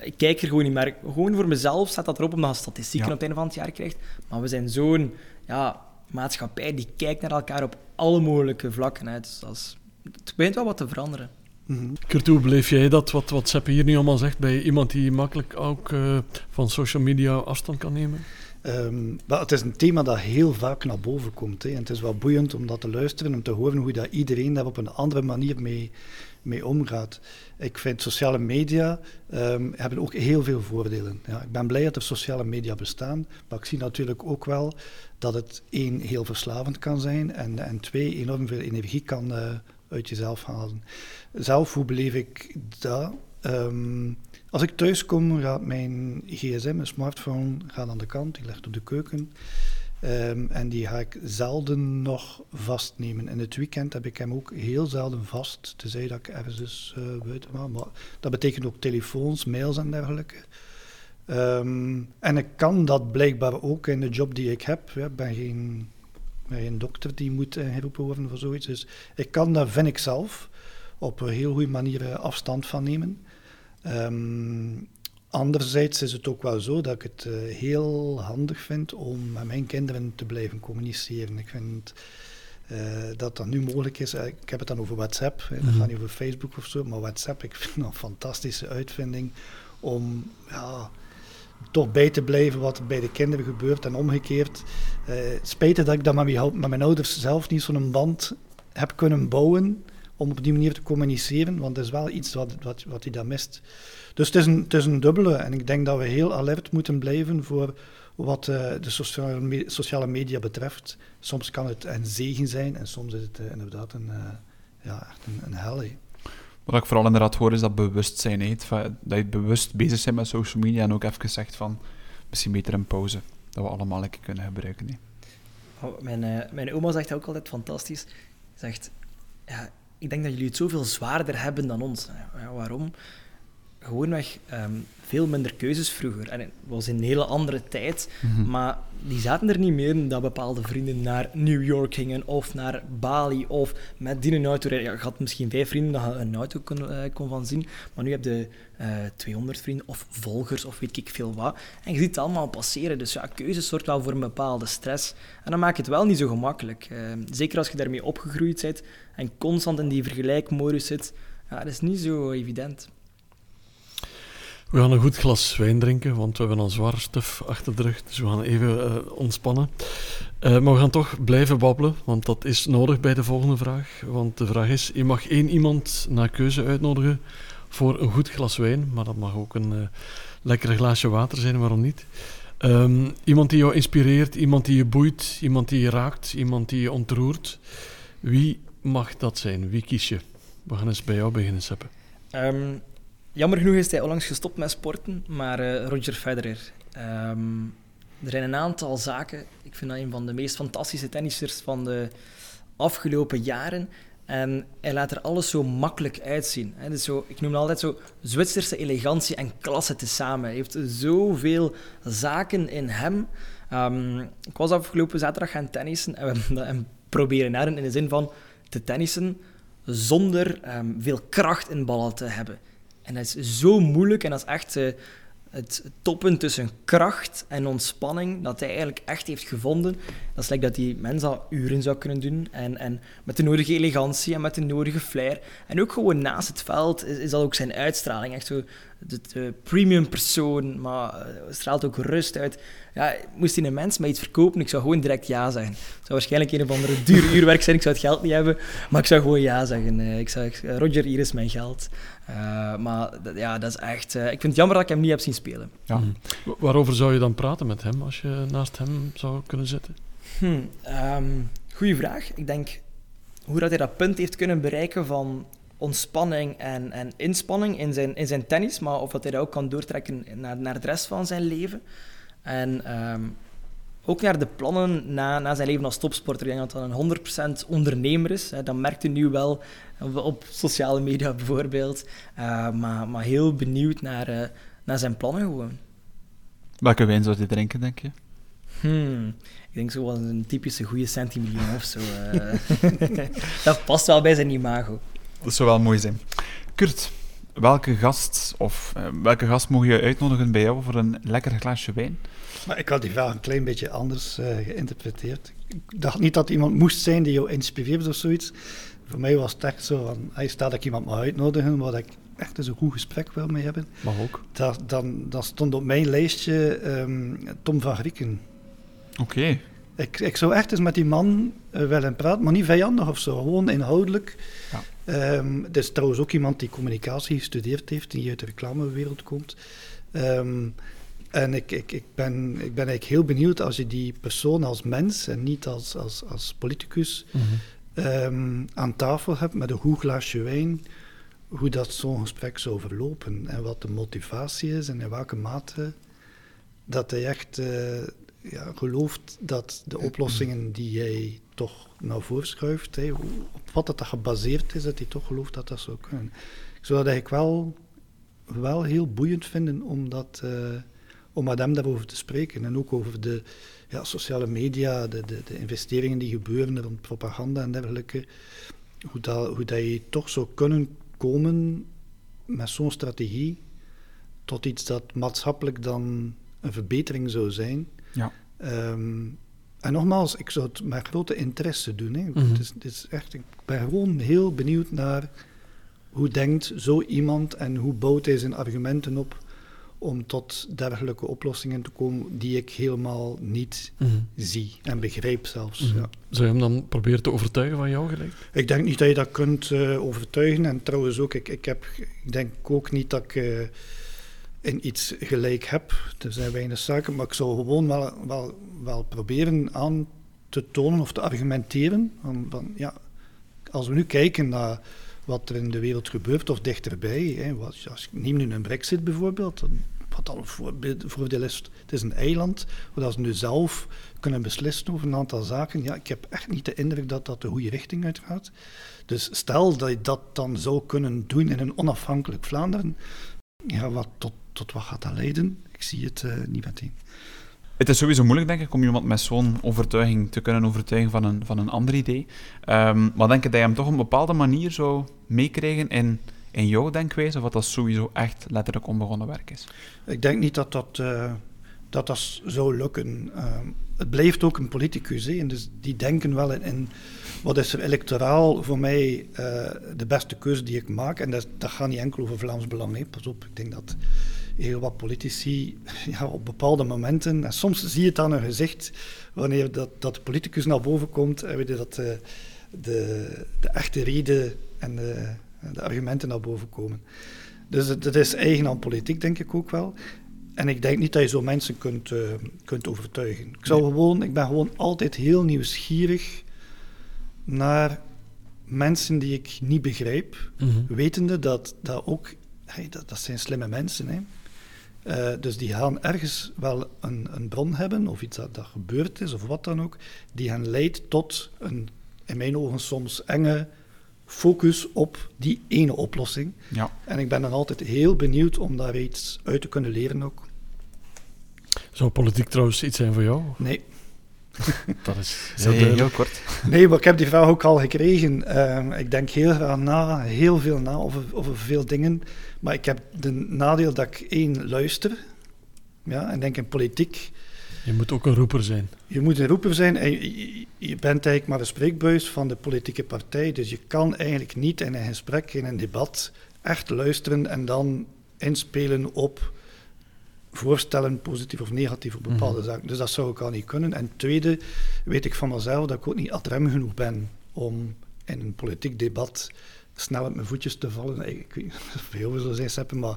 S4: eh, ik kijk er gewoon niet meer. Gewoon voor mezelf staat dat erop, omdat je statistieken
S2: Ja.
S4: op het einde van het jaar krijgt. Maar we zijn zo'n ja, maatschappij die kijkt naar elkaar op alle mogelijke vlakken. Hè. Dus dat is, het begint wel wat te veranderen.
S3: Mhm.
S1: Kurt, hoe beleef jij dat, wat, wat Seppe hier nu allemaal zegt, bij iemand die makkelijk ook eh, van social media afstand kan nemen?
S3: Ehm, wel, het is een thema dat heel vaak naar boven komt. Hè. En het is wel boeiend om dat te luisteren, om te horen hoe dat iedereen daar op een andere manier mee, mee omgaat. Ik vind sociale media ehm, hebben ook heel veel voordelen. Ja, ik ben blij dat er sociale media bestaan, maar ik zie natuurlijk ook wel dat het één, heel verslavend kan zijn en, en twee, enorm veel energie kan eh, uit jezelf halen. Zelf, hoe beleef ik dat? Ehm, als ik thuis kom, gaat mijn gsm, mijn smartphone, gaat aan de kant, die ligt op de keuken. Ehm, en die ga ik zelden nog vastnemen. In het weekend heb ik hem ook heel zelden vast, tenzij dat ik ergens dus eh, buiten ga. Maar dat betekent ook telefoons, mails en dergelijke. Ehm, en ik kan dat blijkbaar ook in de job die ik heb. Ik ben geen, geen dokter die moet ingeroepen worden voor zoiets. Dus ik kan daar, vind ik zelf, op een heel goede manier eh, afstand van nemen. Ehm, anderzijds is het ook wel zo dat ik het eh, heel handig vind om met mijn kinderen te blijven communiceren. Ik vind eh, dat dat nu mogelijk is. Eh, Ik heb het dan over WhatsApp,
S1: Mhm.
S3: gaat niet over Facebook of zo, maar WhatsApp, ik vind dat een fantastische uitvinding om ja, toch bij te blijven wat er bij de kinderen gebeurt en omgekeerd. Spijtig dat ik dat met mijn, ou- met mijn ouders zelf niet zo'n band heb kunnen bouwen om op die manier te communiceren, want dat is wel iets wat, wat, wat hij daar mist. Dus het is, een, het is een dubbele en ik denk dat we heel alert moeten blijven voor wat eh, de sociale, me- sociale media betreft. Soms kan het een zegen zijn en soms is het eh, inderdaad een, eh, ja, echt een, een hel.
S2: Wat ik vooral inderdaad hoor is dat bewustzijn, feit dat je bewust bezig bent met social media en ook even zegt van misschien beter een pauze, dat we allemaal een keer kunnen gebruiken.
S4: Oh, Mijn, eh, mijn oma zegt ook altijd fantastisch. Zegt, ja, ik denk dat jullie het zoveel zwaarder hebben dan ons. Ja, waarom? Gewoonweg um, veel minder keuzes vroeger. En het was in een hele andere tijd,
S2: Mhm.
S4: maar die zaten er niet meer in dat bepaalde vrienden naar New York gingen of naar Bali of met die een auto rijden. Ja, je had misschien vijf vrienden dat je een auto kon, eh, kon van zien, maar nu heb je eh 200 vrienden of volgers of weet ik veel wat. En je ziet het allemaal passeren. Dus ja, keuze zorgt wel voor een bepaalde stress. En dan maakt het wel niet zo gemakkelijk. Eh, zeker als je daarmee opgegroeid bent en constant in die vergelijkmodus zit. Ja, dat is niet zo evident.
S1: We gaan een goed glas wijn drinken, want we hebben al zwaar stuf achter de rug. Dus we gaan even eh, ontspannen. Eh, maar we gaan toch blijven babbelen, want dat is nodig bij de volgende vraag. Want de vraag is, je mag één iemand naar keuze uitnodigen voor een goed glas wijn. Maar dat mag ook een uh, lekker glaasje water zijn, waarom niet? Um, iemand die jou inspireert, iemand die je boeit, iemand die je raakt, iemand die je ontroert. Wie mag dat zijn? Wie kies je? We gaan eens bij jou beginnen, Seppe.
S4: Um, jammer genoeg is hij onlangs gestopt met sporten, maar uh, Roger Federer. Um, er zijn een aantal zaken. Ik vind dat een van de meest fantastische tennissers van de afgelopen jaren. En hij laat er alles zo makkelijk uitzien. Hè. Dus zo, ik noem het altijd zo Zwitserse elegantie en klasse tezamen. Hij heeft zoveel zaken in hem. Um, ik was afgelopen zaterdag gaan tennissen en we hem proberen naar in de zin van te tennissen zonder um, veel kracht in ballen te hebben. En dat is zo moeilijk en dat is echt uh, het toppunt tussen kracht en ontspanning dat hij eigenlijk echt heeft gevonden. Dat is like dat die mens al uren zou kunnen doen en, en met de nodige elegantie en met de nodige flair. En ook gewoon naast het veld is, is dat ook zijn uitstraling. Echt zo de, de premium persoon, maar uh, straalt ook rust uit. Ja, moest hij een mens mij iets verkopen, ik zou gewoon direct ja zeggen. Het zou waarschijnlijk een of andere duur uurwerk zijn, ik zou het geld niet hebben, maar ik zou gewoon ja zeggen. Uh, ik zou, Roger, hier is mijn geld. Uh, maar ja, dat is echt... Uh, ik vind het jammer dat ik hem niet heb zien spelen.
S1: Ja. Mm. Waarover zou je dan praten met hem als je naast hem zou kunnen zitten?
S4: Hmm, um, goeie vraag. Ik denk hoe dat hij dat punt heeft kunnen bereiken van ontspanning en, en inspanning in zijn, in zijn tennis, maar of dat hij dat ook kan doortrekken naar, naar de rest van zijn leven. En um, ook naar de plannen na, na zijn leven als topsporter. Ik denk dat hij een 100% ondernemer is. Hè. Dat merkt hij nu wel op sociale media bijvoorbeeld. Uh, maar, maar heel benieuwd naar, uh, naar zijn plannen gewoon.
S2: Welke wijn zou hij drinken, denk je?
S4: Hmm, ik denk zo wel een typische goede centimiljoen of zo. Uh. dat past wel bij zijn imago.
S2: Dat zou wel mooi zijn. Kurt, welke gast of uh, welke gast mogen je uitnodigen bij jou voor een lekker glaasje wijn?
S3: Maar ik had die vraag een klein beetje anders uh, geïnterpreteerd. Ik dacht niet dat iemand moest zijn die jou inspireert of zoiets. Voor mij was het echt zo van, hij staat dat ik iemand mag uitnodigen waar ik echt eens een goed gesprek wil mee hebben.
S1: Mag ook.
S3: Dat, dan, dat stond op mijn lijstje um, Tom van Grieken.
S2: Oké. Okay.
S3: Ik, ik zou echt eens met die man uh, willen praten, maar niet vijandig of zo, gewoon inhoudelijk. Ja. Um, is trouwens ook iemand die communicatie gestudeerd heeft, die uit de reclamewereld komt. Um, en ik, ik, ik, ben, ik ben eigenlijk heel benieuwd als je die persoon als mens en niet als, als, als politicus mm -hmm. um, aan tafel hebt met een goed glaasje wijn, hoe dat zo'n gesprek zou verlopen en wat de motivatie is en in welke mate dat hij echt uh, ja, gelooft dat de oplossingen die jij toch naar voren schuift, op wat dat gebaseerd is, dat hij toch gelooft dat dat zou kunnen. Ik zou dat eigenlijk wel, wel heel boeiend vinden om dat... Uh, om met hem daarover te spreken. En ook over de ja, sociale media, de, de, de, investeringen die gebeuren rond propaganda en dergelijke. Hoe dat, hoe dat je toch zou kunnen komen met zo'n strategie tot iets dat maatschappelijk dan een verbetering zou zijn.
S2: Ja.
S3: Um, en nogmaals, ik zou het met grote interesse doen. Hè. Mm -hmm. het is, het is echt, ik ben gewoon heel benieuwd naar hoe denkt zo iemand en hoe bouwt hij zijn argumenten op om tot dergelijke oplossingen te komen die ik helemaal niet mm -hmm. zie en begrijp zelfs.
S1: Mm -hmm. ja. Zou je hem dan proberen te overtuigen van jou gelijk?
S3: Ik denk niet dat je dat kunt uh, overtuigen. En trouwens ook, ik, ik, heb, ik denk ook niet dat ik uh, in iets gelijk heb. Er zijn weinig zaken, maar ik zou gewoon wel, wel, wel proberen aan te tonen of te argumenteren. Van, van, ja, als we nu kijken naar wat er in de wereld gebeurt of dichterbij. Hè, als, als, neem nu een brexit bijvoorbeeld. Wat wat al een voordeel is, het is een eiland, waar ze nu zelf kunnen beslissen over een aantal zaken. Ja, ik heb echt niet de indruk dat dat de goede richting uitgaat. Dus stel dat je dat dan zou kunnen doen in een onafhankelijk Vlaanderen, ja, wat, tot, tot wat gaat dat leiden? Ik zie het uh, niet meteen.
S2: Het is sowieso moeilijk, denk ik, om iemand met zo'n overtuiging te kunnen overtuigen van een, van een ander idee. Um, maar denk je dat je hem toch op een bepaalde manier zou meekrijgen in, in jouw denkwijze, of dat dat sowieso echt letterlijk onbegonnen werk is?
S3: Ik denk niet dat dat, uh, dat, dat zou lukken. Uh, het blijft ook een politicus, hè, en dus die denken wel in, in wat is er electoraal voor mij uh, de beste keuze die ik maak. En dat, dat gaat niet enkel over Vlaams Belang. Hè. Pas op, ik denk dat heel wat politici ja, op bepaalde momenten, en soms zie je het aan hun gezicht, wanneer dat, dat de politicus naar boven komt, en weet je, dat de, de, de echte reden en de, de, argumenten naar boven komen. Dus dat is eigen aan politiek, denk ik ook wel. En ik denk niet dat je zo mensen kunt, uh, kunt overtuigen. Ik, zou gewoon, ik ben gewoon altijd heel nieuwsgierig naar mensen die ik niet begrijp, mm -hmm. wetende dat dat ook, hey, dat, dat zijn slimme mensen. Hè. Uh, dus die gaan ergens wel een, een bron hebben, of iets dat, dat, gebeurd is, of wat dan ook, die hen leidt tot een, in mijn ogen soms enge focus op die ene oplossing.
S2: Ja.
S3: En ik ben dan altijd heel benieuwd om daar iets uit te kunnen leren ook.
S1: Zou politiek trouwens iets zijn voor jou?
S3: Nee.
S1: dat is
S2: heel, nee, heel kort.
S3: Nee, maar ik heb die vraag ook al gekregen. Uh, ik denk heel graag na, heel veel na over, over veel dingen. Maar ik heb de nadeel dat ik één luister. Ja, en denk in politiek.
S1: Je moet ook een roeper zijn.
S3: Je moet een roeper zijn en je, je bent eigenlijk maar een spreekbuis van de politieke partij. Dus je kan eigenlijk niet in een gesprek, in een debat, echt luisteren en dan inspelen op voorstellen, positief of negatief op bepaalde mm. zaken. Dus dat zou ik al niet kunnen. En tweede, weet ik van mezelf dat ik ook niet ad rem genoeg ben om in een politiek debat snel op mijn voetjes te vallen. Ik weet niet of veel zijn seppen, maar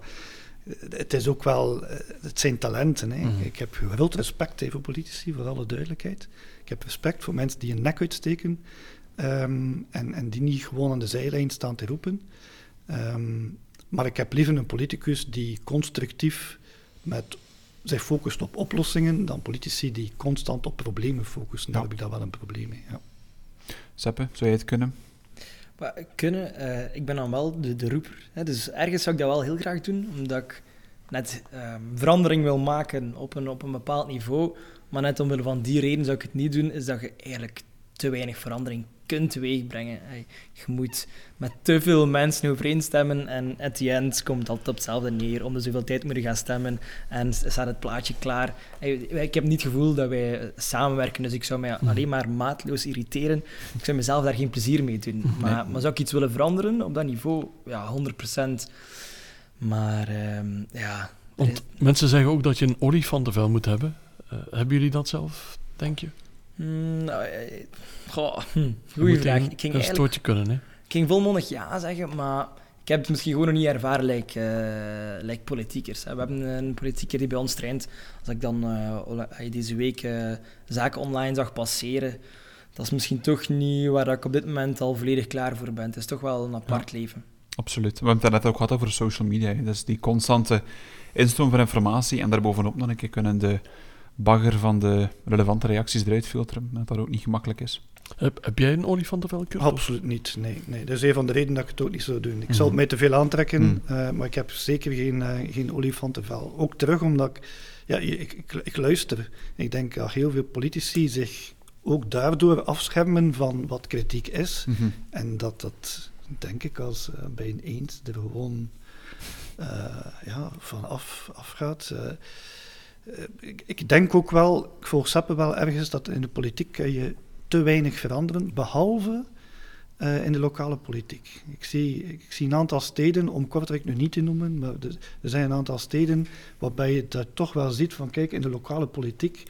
S3: het is ook wel, het zijn talenten. Hè. Mm. Ik heb groot respect voor politici, voor alle duidelijkheid. Ik heb respect voor mensen die een nek uitsteken um, en, en die niet gewoon aan de zijlijn staan te roepen. Um, maar ik heb liever een politicus die constructief met zich focust op oplossingen dan politici die constant op problemen focussen. Ja. Daar heb ik daar wel een probleem mee. Ja.
S2: Seppe, zou je het kunnen?
S4: Maar kunnen, uh, ik ben dan wel de, de roeper. Hè, dus ergens zou ik dat wel heel graag doen, omdat ik net um, verandering wil maken op een, op een bepaald niveau. Maar net omwille van die reden zou ik het niet doen, is dat je eigenlijk te weinig verandering kunt teweegbrengen. Je moet met te veel mensen overeenstemmen en at the end komt dat op hetzelfde neer. Om de zoveel tijd moeten gaan stemmen en staat het plaatje klaar. Ik heb niet het gevoel dat wij samenwerken, dus ik zou mij alleen maar maatloos irriteren. Ik zou mezelf daar geen plezier mee doen. Maar, maar zou ik iets willen veranderen op dat niveau? Ja, 100%. Maar um, ja...
S1: Want mensen zeggen ook dat je een olifantenvel moet hebben. Uh, hebben jullie dat zelf, denk je?
S4: Mm, nou, goh, hm, goeie vraag.
S1: Ik ging een stootje kunnen, hè?
S4: Ik ging volmondig ja zeggen, maar ik heb het misschien gewoon nog niet ervaren lijkt uh, like politiekers. We hebben een politieker die bij ons traint. Als ik dan uh, deze week uh, zaken online zag passeren, dat is misschien toch niet waar ik op dit moment al volledig klaar voor ben. Het is toch wel een apart ja, leven.
S2: Absoluut. We hebben het net ook gehad over social media. Dus die constante instroom van informatie en daarbovenop nog een keer kunnen de bagger van de relevante reacties eruit filteren, dat dat ook niet gemakkelijk is.
S1: Heb, heb jij een olifantenvel?
S3: Absoluut niet, nee, nee. Dat is een van de redenen dat ik het ook niet zou doen. Ik mm -hmm. zal het mij te veel aantrekken, mm. uh, maar ik heb zeker geen, uh, geen olifantenvel. Ook terug omdat ik, ja, ik, ik, ik luister. Ik denk dat heel veel politici zich ook daardoor afschermen van wat kritiek is. Mm -hmm. En dat dat, denk ik, als uh, bij een eens er gewoon ja, van af, afgaat. Ik, ik, denk ook wel, ik Seppe wel ergens, dat in de politiek kan je te weinig veranderen, behalve uh, in de lokale politiek. Ik zie, ik zie een aantal steden, om Kortrijk nu niet te noemen, maar er, zijn een aantal steden waarbij je dat toch wel ziet van kijk, in de lokale politiek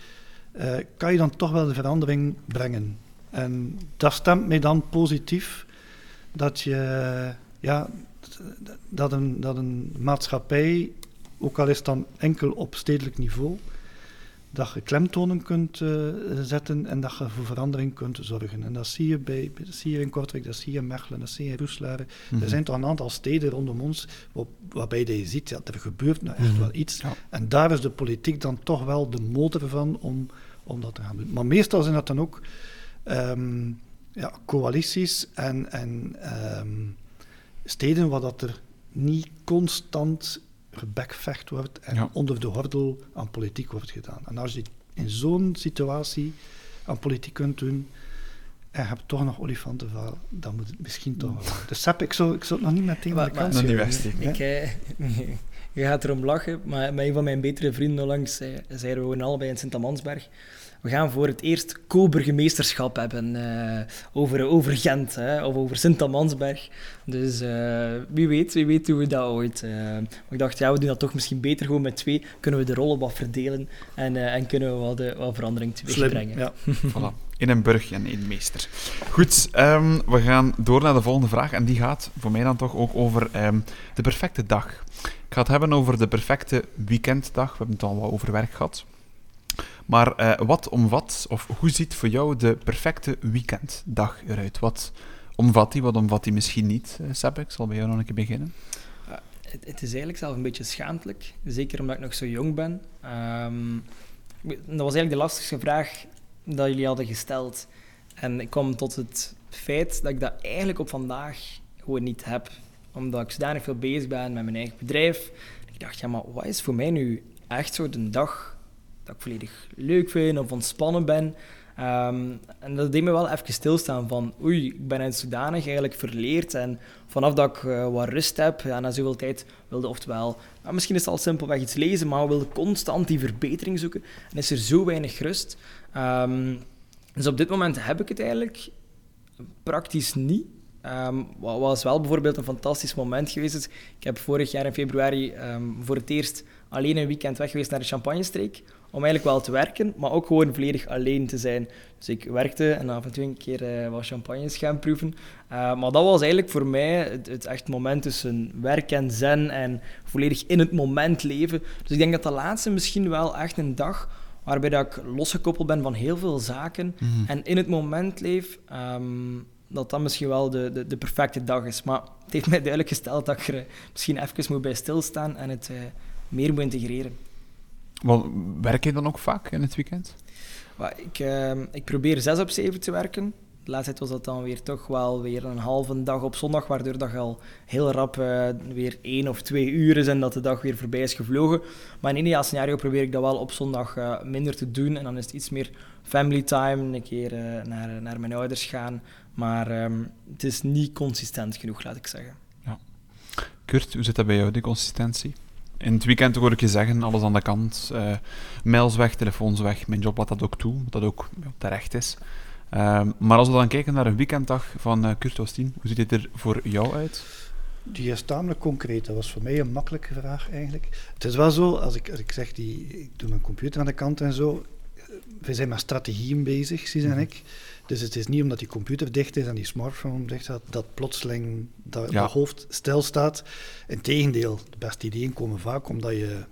S3: kan je dan toch wel de verandering brengen. En dat stemt mij dan positief dat je, ja, dat een, dat een maatschappij, ook al is het dan enkel op stedelijk niveau, dat je klemtonen kunt uh, zetten en dat je voor verandering kunt zorgen. En dat zie je, bij, dat zie je in Kortrijk, dat zie je in Mechelen, dat zie je in Roeselare. Mm Er zijn toch een aantal steden rondom ons waar, waarbij je ziet, dat er gebeurt nou echt mm wel iets. Ja. En daar is de politiek dan toch wel de motor van om, om dat te gaan doen. Maar meestal zijn dat dan ook um, ja, coalities en, en um, steden waar dat er niet constant gebekvecht wordt en ja. onder de hordel aan politiek wordt gedaan. En als je in zo'n situatie aan politiek kunt doen en je hebt toch nog olifantenvaal, dan moet het misschien toch wel. Dus Sepp, ik zou, ik zou het nog niet meteen
S4: maar,
S3: de kans
S2: niet wegsteken.
S4: Ik, eh, je gaat erom lachen, maar met een van mijn betere vrienden onlangs zei, zeiden we allebei in Sint-Amansberg we gaan voor het eerst co-burgemeesterschap hebben uh, over, over Gent hè, of over Sint-Amansberg. Dus uh, wie weet, wie weet doen we dat ooit. Uh, maar ik dacht, ja, we doen dat toch misschien beter gewoon met twee. Kunnen we de rollen wat verdelen en, en kunnen we wat, wat verandering teweegbrengen.
S3: Ja.
S2: voilà. In een burg en één meester. Goed, um, we gaan door naar de volgende vraag. En die gaat voor mij dan toch ook over um, de perfecte dag. Ik ga het hebben over de perfecte weekenddag. We hebben het al wat over werk gehad. Maar uh, wat omvat, of hoe ziet voor jou de perfecte weekenddag eruit? Wat omvat die, wat omvat die misschien niet, uh? Ik zal bij jou nog een keer beginnen.
S4: Uh, het, is eigenlijk zelf een beetje schaamtelijk, zeker omdat ik nog zo jong ben. Um, dat was eigenlijk de lastigste vraag dat jullie hadden gesteld. En ik kwam tot het feit dat ik dat eigenlijk op vandaag gewoon niet heb. Omdat ik zodanig veel bezig ben met mijn eigen bedrijf. Ik dacht, ja, maar wat is voor mij nu echt zo de dag dat ik volledig leuk vind of ontspannen ben. Um, en dat deed me wel even stilstaan van, oei, ik ben in zodanig eigenlijk verleerd. En vanaf dat ik uh, wat rust heb, ja, na zoveel tijd wilde oftewel, misschien is het al simpelweg iets lezen, maar wilde constant die verbetering zoeken. En is er zo weinig rust. Um, dus op dit moment heb ik het eigenlijk praktisch niet. Um, wat was wel bijvoorbeeld een fantastisch moment geweest. ik heb vorig jaar in februari voor het eerst alleen een weekend weg geweest naar de Champagne-streek om eigenlijk wel te werken, maar ook gewoon volledig alleen te zijn. Dus ik werkte en af en toe een keer uh, wat champagnes gaan proeven. Uh, maar dat was eigenlijk voor mij het, het echt moment tussen werk en zen en volledig in het moment leven. Dus ik denk dat de laatste misschien wel echt een dag waarbij dat ik losgekoppeld ben van heel veel zaken
S2: Mhm.
S4: en in het moment leef, um, dat dat misschien wel de, de, de, perfecte dag is. Maar het heeft mij duidelijk gesteld dat ik er misschien even moet bij stilstaan en het meer moet integreren.
S2: Werk je dan ook vaak in het weekend?
S4: Ik, uh, ik probeer zes op zeven te werken. De laatste tijd was dat dan weer toch wel weer een halve dag op zondag, waardoor dat je al heel rap uh, weer één of twee uur is en dat de dag weer voorbij is gevlogen. Maar in ideaal scenario probeer ik dat wel op zondag uh, minder te doen en dan is het iets meer family time, een keer uh, naar, naar mijn ouders gaan. Maar um, het is niet consistent genoeg, laat ik zeggen.
S2: Ja. Kurt, hoe zit dat bij jou, die consistentie? In het weekend hoor ik je zeggen, alles aan de kant. Uh, mails weg, telefoons weg. Mijn job laat dat ook toe, wat dat ook ja, terecht is. Uh, maar als we dan kijken naar een weekenddag van uh, Kurt Ostien, hoe ziet het er voor jou uit?
S3: Die is tamelijk concreet. Dat was voor mij een makkelijke vraag eigenlijk. Het is wel zo, als ik, als ik zeg, die, ik doe mijn computer aan de kant en zo. We zijn met strategieën bezig, Cies en ik. Dus het is niet omdat die computer dicht is en die smartphone dicht staat, dat plotseling dat ja. hoofd stil staat. Integendeel, de beste ideeën komen vaak omdat je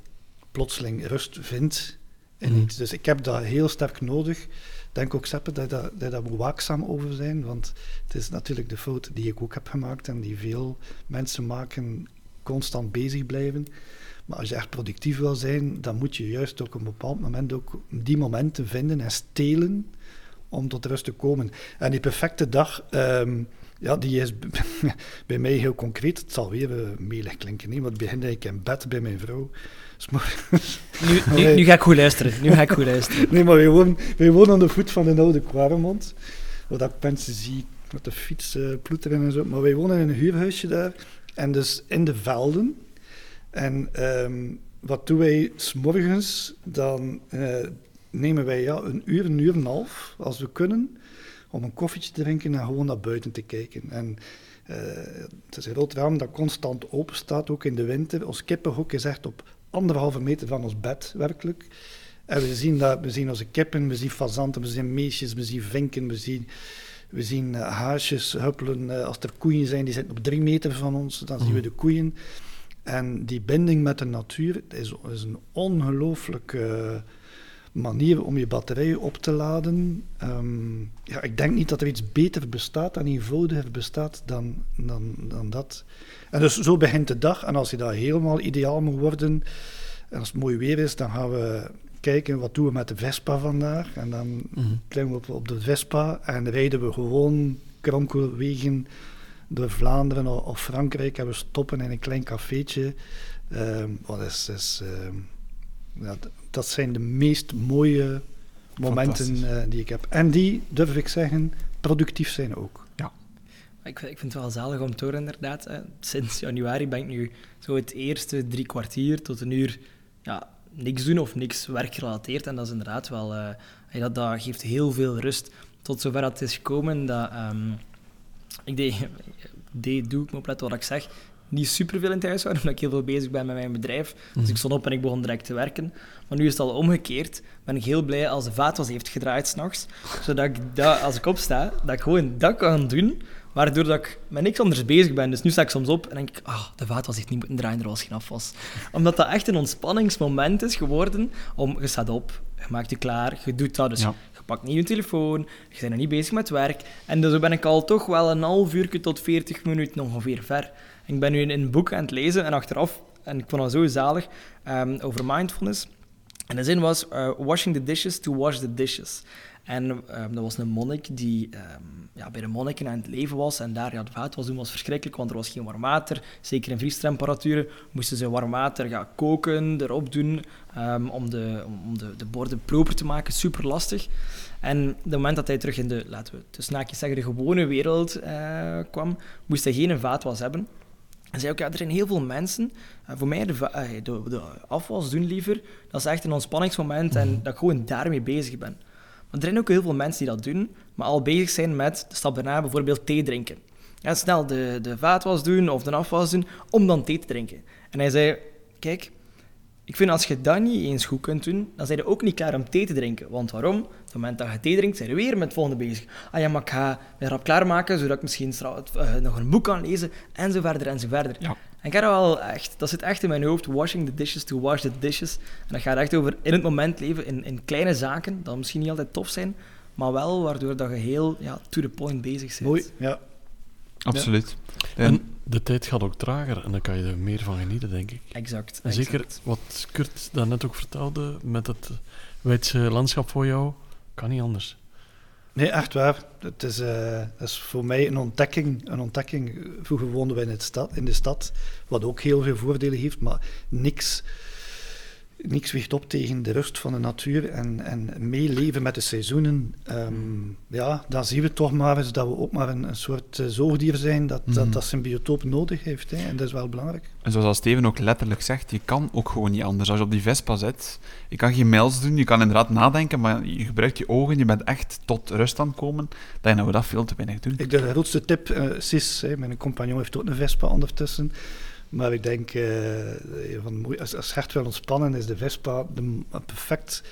S3: plotseling rust vindt in mm. iets. Dus ik heb dat heel sterk nodig. Denk ook, Seppe, dat, dat daar moet waakzaam over zijn, want het is natuurlijk de fout die ik ook heb gemaakt en die veel mensen maken, constant bezig blijven. Maar als je echt productief wil zijn, dan moet je juist ook op een bepaald moment ook die momenten vinden en stelen om tot rust te komen. En die perfecte dag, um, ja, die is bij mij heel concreet. Het zal weer uh, melig klinken, niet? want begin ik in bed bij mijn vrouw.
S4: nu, nu, nu, ga ik goed luisteren. Nu ga ik goed luisteren.
S3: nee, maar wij wonen, wij wonen aan de voet van de oude Quaremont. Waar ik mensen zie met de fiets uh, ploeteren en zo. Maar wij wonen in een huurhuisje daar. En dus in de velden. En um, wat doen wij s'morgens? Dan uh, nemen wij ja, een uur, een uur en een half, als we kunnen, om een koffietje te drinken en gewoon naar buiten te kijken. En uh, het is een groot raam dat constant open staat, ook in de winter. Ons kippenhok is echt op anderhalve meter van ons bed, werkelijk. En we zien, dat, we zien onze kippen, we zien fazanten, we zien meesjes, we zien vinken, we zien, we zien uh, haasjes huppelen. Uh, als er koeien zijn, die zitten op drie meter van ons, dan mm. zien we de koeien. En die binding met de natuur is, is een ongelooflijk manier om je batterijen op te laden. Ehm, ja, ik denk niet dat er iets beter bestaat en eenvoudiger bestaat dan, dan, dan dat. En dus zo begint de dag. En als je dat helemaal ideaal moet worden, en als het mooi weer is, dan gaan we kijken wat doen we met de Vespa vandaag. En dan
S1: Mhm.
S3: klimmen we op, op de Vespa en rijden we gewoon kronkelwegen door Vlaanderen of, Frankrijk. En we stoppen in een klein cafeetje. Ehm, wat is, is, ehm, ja, dat zijn de meest mooie momenten eh, die ik heb. En die, durf ik zeggen, productief zijn ook.
S4: Ik, vind- ik vind het wel zalig om te horen, inderdaad. Hè. Sinds januari ben ik nu zo het eerste drie kwartier tot een uur ja, niks doen of niks werkgerelateerd. En dat is inderdaad wel... eh, ja, dat, dat geeft heel veel rust. Tot zover dat het is gekomen dat... ehm, ik deed, deed, doe ik me opletten wat ik zeg, niet superveel in thuis waren, omdat ik heel veel bezig ben met mijn bedrijf. Dus ik stond op en ik begon direct te werken. Maar nu is het al omgekeerd. Ben ik heel blij als de vaatwas heeft gedraaid s'nachts. Zodat ik dat, als ik opsta, dat ik gewoon dat kan doen. Waardoor dat ik met niks anders bezig ben. Dus nu sta ik soms op en denk ik, ah, de vaatwas heeft niet moeten draaien, er was geen afwas. Omdat dat echt een ontspanningsmoment is geworden. Om, je staat op, je maakt je klaar, je doet dat. Dus
S2: Ja.
S4: Je pakt niet je telefoon, je bent nog niet bezig met werk. En dus ben ik al toch wel een half uur tot 40 minuten ongeveer ver. Ik ben nu in een boek aan het lezen en achteraf, en ik vond dat zo zalig, ehm, over mindfulness. En de zin was, eh, washing the dishes to wash the dishes. En ehm, dat was een monnik die ehm, ja, bij de monniken aan het leven was. En daar, ja, de vaatwas doen was verschrikkelijk, want er was geen warm water. Zeker in vriestemperaturen moesten ze warm water ja, koken, erop doen, ehm, om, de, om de, de borden proper te maken. Super lastig. En op het moment dat hij terug in de, laten we tussen haakjes zeggen, de gewone wereld eh, kwam, moest hij geen vaatwas hebben. En zei ook, ja, er zijn heel veel mensen, eh, voor mij de, eh, de, de afwas doen liever, dat is echt een ontspanningsmoment en dat ik gewoon daarmee bezig ben. Maar er zijn ook heel veel mensen die dat doen, maar al bezig zijn met de stap daarna bijvoorbeeld thee drinken. Ja, snel de, de vaatwas doen of de afwas doen, om dan thee te drinken. En hij zei, kijk, ik vind als je dat niet eens goed kunt doen, dan zijn je ook niet klaar om thee te drinken. Want waarom? Op het moment dat je thee drinkt, zijn je weer met het volgende bezig. Ah ja, maar ik ga me rap klaarmaken, zodat ik misschien stra- eh, nog een boek kan lezen, en zo verder, en zo verder.
S2: Ja.
S4: En ik heb dat wel echt, dat zit echt in mijn hoofd, washing the dishes to wash the dishes. En dat gaat echt over in het moment leven, in, in kleine zaken, dat misschien niet altijd tof zijn, maar wel waardoor dat je heel ja, to the point bezig bent.
S3: Mooi, ja.
S2: Absoluut. En,
S1: En de tijd gaat ook trager en dan kan je er meer van genieten, denk ik.
S4: Exact.
S1: En zeker
S4: exact.
S1: wat Kurt daarnet ook vertelde, met het Weidse landschap voor jou, kan niet anders.
S3: Nee, echt waar. Het is, eh, het is voor mij een ontdekking. Een ontdekking. Vroeger woonden we in, het stad, in de stad, wat ook heel veel voordelen heeft, maar niks, niks weegt op tegen de rust van de natuur en, en meeleven met de seizoenen. Ehm, ja, dan zien we toch maar eens dat we ook maar een, een soort eh, zoogdier zijn dat,
S2: Mhm.
S3: dat, dat zijn biotoop nodig heeft. Hè, en dat is wel belangrijk.
S2: en zoals Steven ook letterlijk zegt, je kan ook gewoon niet anders. Als je op die Vespa zit, je kan geen mails doen, je kan inderdaad nadenken, maar je gebruikt je ogen, je bent echt tot rust aan het komen. Dan denk we dat veel te weinig doen.
S3: Ik de grootste tip, eh Sis, hè, mijn compagnon heeft ook een Vespa ondertussen. Maar ik denk, eh, van de als, als hart wil ontspannen, is de Vespa de, m- een perfect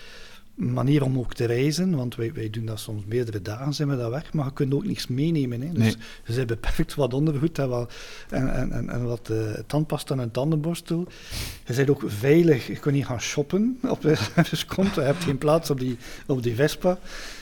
S3: manier om ook te reizen. Want wij, wij doen dat soms meerdere dagen, zijn we dat weg. Maar je kunt ook niks meenemen. Hè. Dus
S2: Nee.
S3: je bent beperkt wat ondergoed en wat, en, en, en, en wat eh, tandpasta en een tandenborstel. Je bent ook veilig. Je kunt niet gaan shoppen op dus komt. Je hebt geen plaats op die, op die Vespa.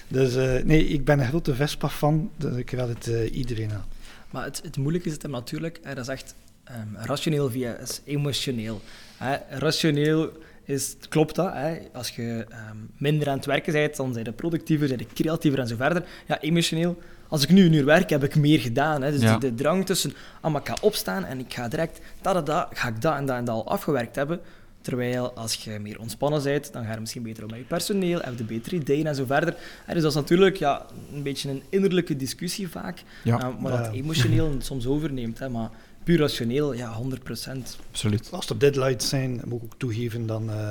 S3: Dus eh, nee, ik ben een grote Vespa-fan. Dus ik raad het eh, iedereen aan.
S4: Maar het, het moeilijke zit hem natuurlijk, hè, dat is echt ehm, rationeel via is emotioneel. Hè. Rationeel is, klopt dat, hè. als je ehm, minder aan het werken bent, dan zijn je productiever, zijn je creatiever en zo verder. Ja, emotioneel, als ik nu een uur werk, heb ik meer gedaan. Hè. Dus
S2: Ja.
S4: de, de drang tussen, ah, maar ik ga opstaan en ik ga direct, dat, dat, dat, ga ik dat en dat en dat al afgewerkt hebben. Terwijl als je meer ontspannen bent, dan ga je misschien beter om met je personeel, heb je betere ideeën en zo verder. Dus dat is natuurlijk ja, een beetje een innerlijke discussie vaak.
S2: Ja,
S4: Uh, maar
S3: Ja.
S4: dat emotioneel soms overneemt. Hè, maar puur rationeel, ja, 100%.
S2: absoluut.
S3: Als er deadlines zijn, moet ik ook toegeven, dan eh,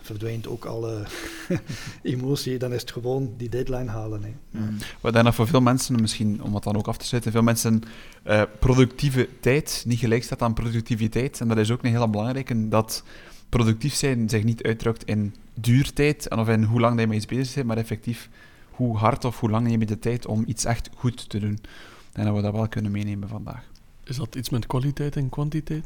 S3: verdwijnt ook alle emotie. Dan is het gewoon die deadline halen. Hè.
S4: Mm.
S2: Wat dan voor veel mensen, misschien om het dan ook af te sluiten, veel mensen eh, productieve tijd niet gelijk staat aan productiviteit. En dat is ook een hele belangrijke, dat productief zijn zich niet uitdrukt in duurtijd en of in hoe lang dat je met iets bezig bent, maar effectief hoe hard of hoe lang neem je de tijd om iets echt goed te doen. En dat we dat wel kunnen meenemen vandaag.
S1: Is dat iets met kwaliteit en kwantiteit?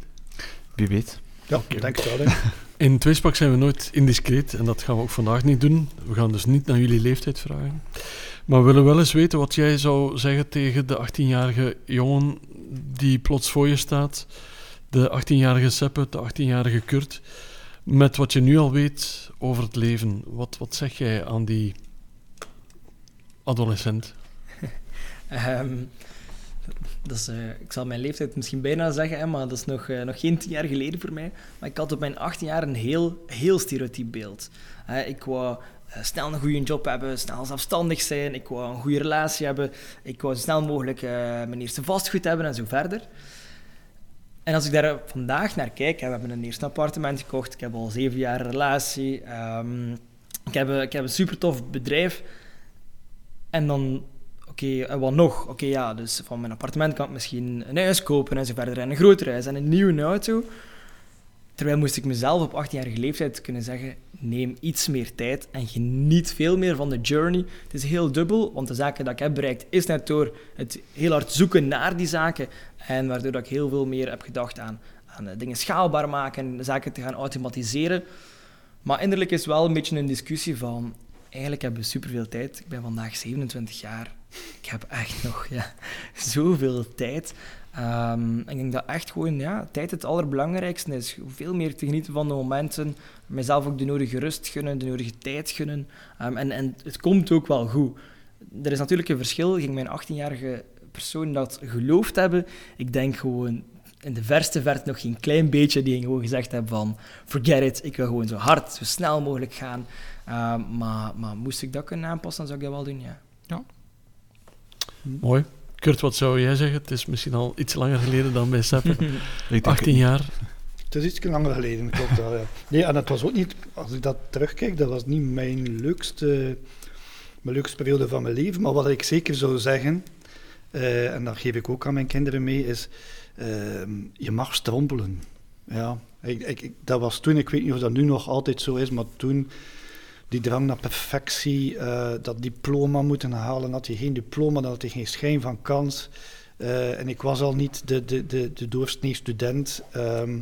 S2: Wie weet.
S3: Ja, ik denk wel.
S1: In Tweespak zijn we nooit indiscreet en dat gaan we ook vandaag niet doen. We gaan dus niet naar jullie leeftijd vragen. Maar we willen wel eens weten wat jij zou zeggen tegen de 18-jarige jongen die plots voor je staat. De 18-jarige Seppe, de 18-jarige Kurt. Met wat je nu al weet over het leven. Wat, wat zeg jij aan die adolescent?
S4: Ehm, dat eh, ik zal mijn leeftijd misschien bijna zeggen, hè, maar dat is nog, eh, nog geen tien jaar geleden voor mij. Maar ik had op mijn 18 jaar een heel, heel stereotyp beeld. Ik wou eh, snel een goede job hebben, snel zelfstandig zijn, ik wou een goede relatie hebben, ik wou zo snel mogelijk mijn eerste vastgoed hebben en zo verder. En als ik daar vandaag naar kijk, hè, we hebben een eerste appartement gekocht, ik heb al zeven jaar een relatie, ehm, ik, heb, een- ik heb een super tof bedrijf. En dan, oké, en wat nog? Oké, ja, dus van mijn appartement kan ik misschien een huis kopen en zo verder, en een groter huis en een nieuwe auto. Terwijl moest ik mezelf op 18-jarige leeftijd kunnen zeggen, neem iets meer tijd en geniet veel meer van de journey. Het is heel dubbel, want de zaken dat ik heb bereikt is net door het heel hard zoeken naar die zaken en waardoor ik heel veel meer heb gedacht aan, aan eh, dingen schaalbaar maken en zaken te gaan automatiseren. Maar innerlijk is wel een beetje een discussie van, eigenlijk hebben we superveel tijd. Ik ben vandaag 27 jaar. Ik heb echt nog ja, zoveel tijd. Ehm, ik denk dat echt gewoon ja, tijd het allerbelangrijkste is. Veel meer te genieten van de momenten. Mijzelf ook de nodige rust gunnen, de nodige tijd gunnen. Ehm, en, en het komt ook wel goed. Er is natuurlijk een verschil. Ging mijn 18-jarige persoon dat geloofd hebben? Ik denk gewoon in de verste verte nog geen klein beetje. Die gewoon gezegd hebben van forget it. Ik wil gewoon zo hard, zo snel mogelijk gaan. Ehm, maar, maar moest ik dat kunnen aanpassen, dan zou ik dat wel doen, ja.
S1: Mooi. Kurt, wat zou jij zeggen? Het is misschien al iets langer geleden dan bij
S2: denk-
S1: 18 jaar.
S3: Het is iets langer geleden, klopt wel. Ja. Nee, en het was ook niet, als ik dat terugkijk, dat was niet mijn leukste, mijn leukste periode van mijn leven. Maar wat ik zeker zou zeggen, eh, en dat geef ik ook aan mijn kinderen mee, is eh, je mag strompelen. Ja, ik, ik- dat was toen, ik weet niet of dat nu nog altijd zo is, maar toen die drang naar perfectie, eh, dat diploma moeten halen, had je geen diploma, dan had je geen schijn van kans. Eh, en ik was al niet de, de, de, de student. Ehm,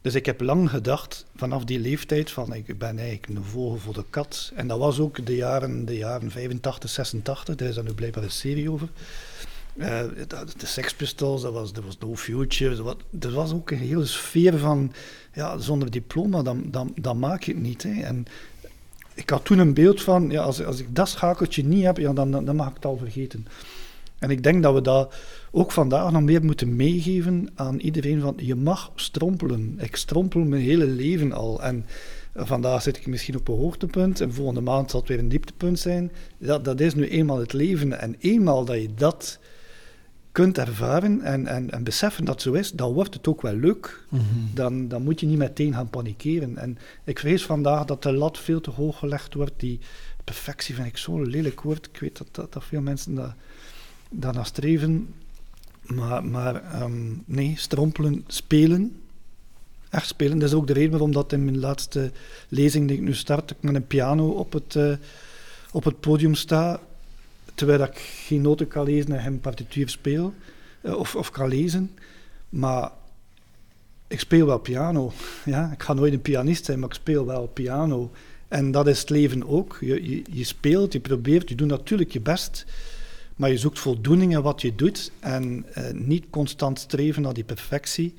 S3: dus ik heb lang gedacht, vanaf die leeftijd, van ik ben eigenlijk een vogel voor de kat. En dat was ook de jaren, de jaren 85, 86, daar is dan nu blijkbaar een serie over. Eh, de Sex Pistols, dat was, dat was No Future. Dat was, was ook een hele sfeer van, ja, zonder diploma, dan, dan, dan maak je het niet. Hè. En ik had toen een beeld van, ja, als, als ik dat schakeltje niet heb, ja, dan, dan, mag ik het al vergeten. En ik denk dat we dat ook vandaag nog meer moeten meegeven aan iedereen van je mag strompelen. Ik strompel mijn hele leven al. En vandaag zit ik misschien op een hoogtepunt en volgende maand zal het weer een dieptepunt zijn. Dat, dat is nu eenmaal het leven. En eenmaal dat je dat kunt ervaren en, en, en beseffen dat zo is, dan wordt het ook wel leuk. Dan, dan moet je niet meteen gaan panikeren. En ik vrees vandaag dat de lat veel te hoog gelegd wordt. Die perfectie vind ik zo'n lelijk woord. Ik weet dat, dat, dat veel mensen dat, daarna streven. Maar, maar ehm, nee, strompelen, spelen. Echt spelen. Dat is ook de reden waarom dat in mijn laatste lezing die ik nu start, ik met een piano op het, eh, op het podium sta. Terwijl ik geen noten kan lezen en geen partituur speel. eh, of, of kan lezen. Maar ik speel wel piano. Ja? Ik ga nooit een pianist zijn, maar ik speel wel piano. En dat is het leven ook. Je, je, speelt, je probeert, je doet natuurlijk je best. Maar je zoekt voldoening in wat je doet en eh, niet constant streven naar die perfectie.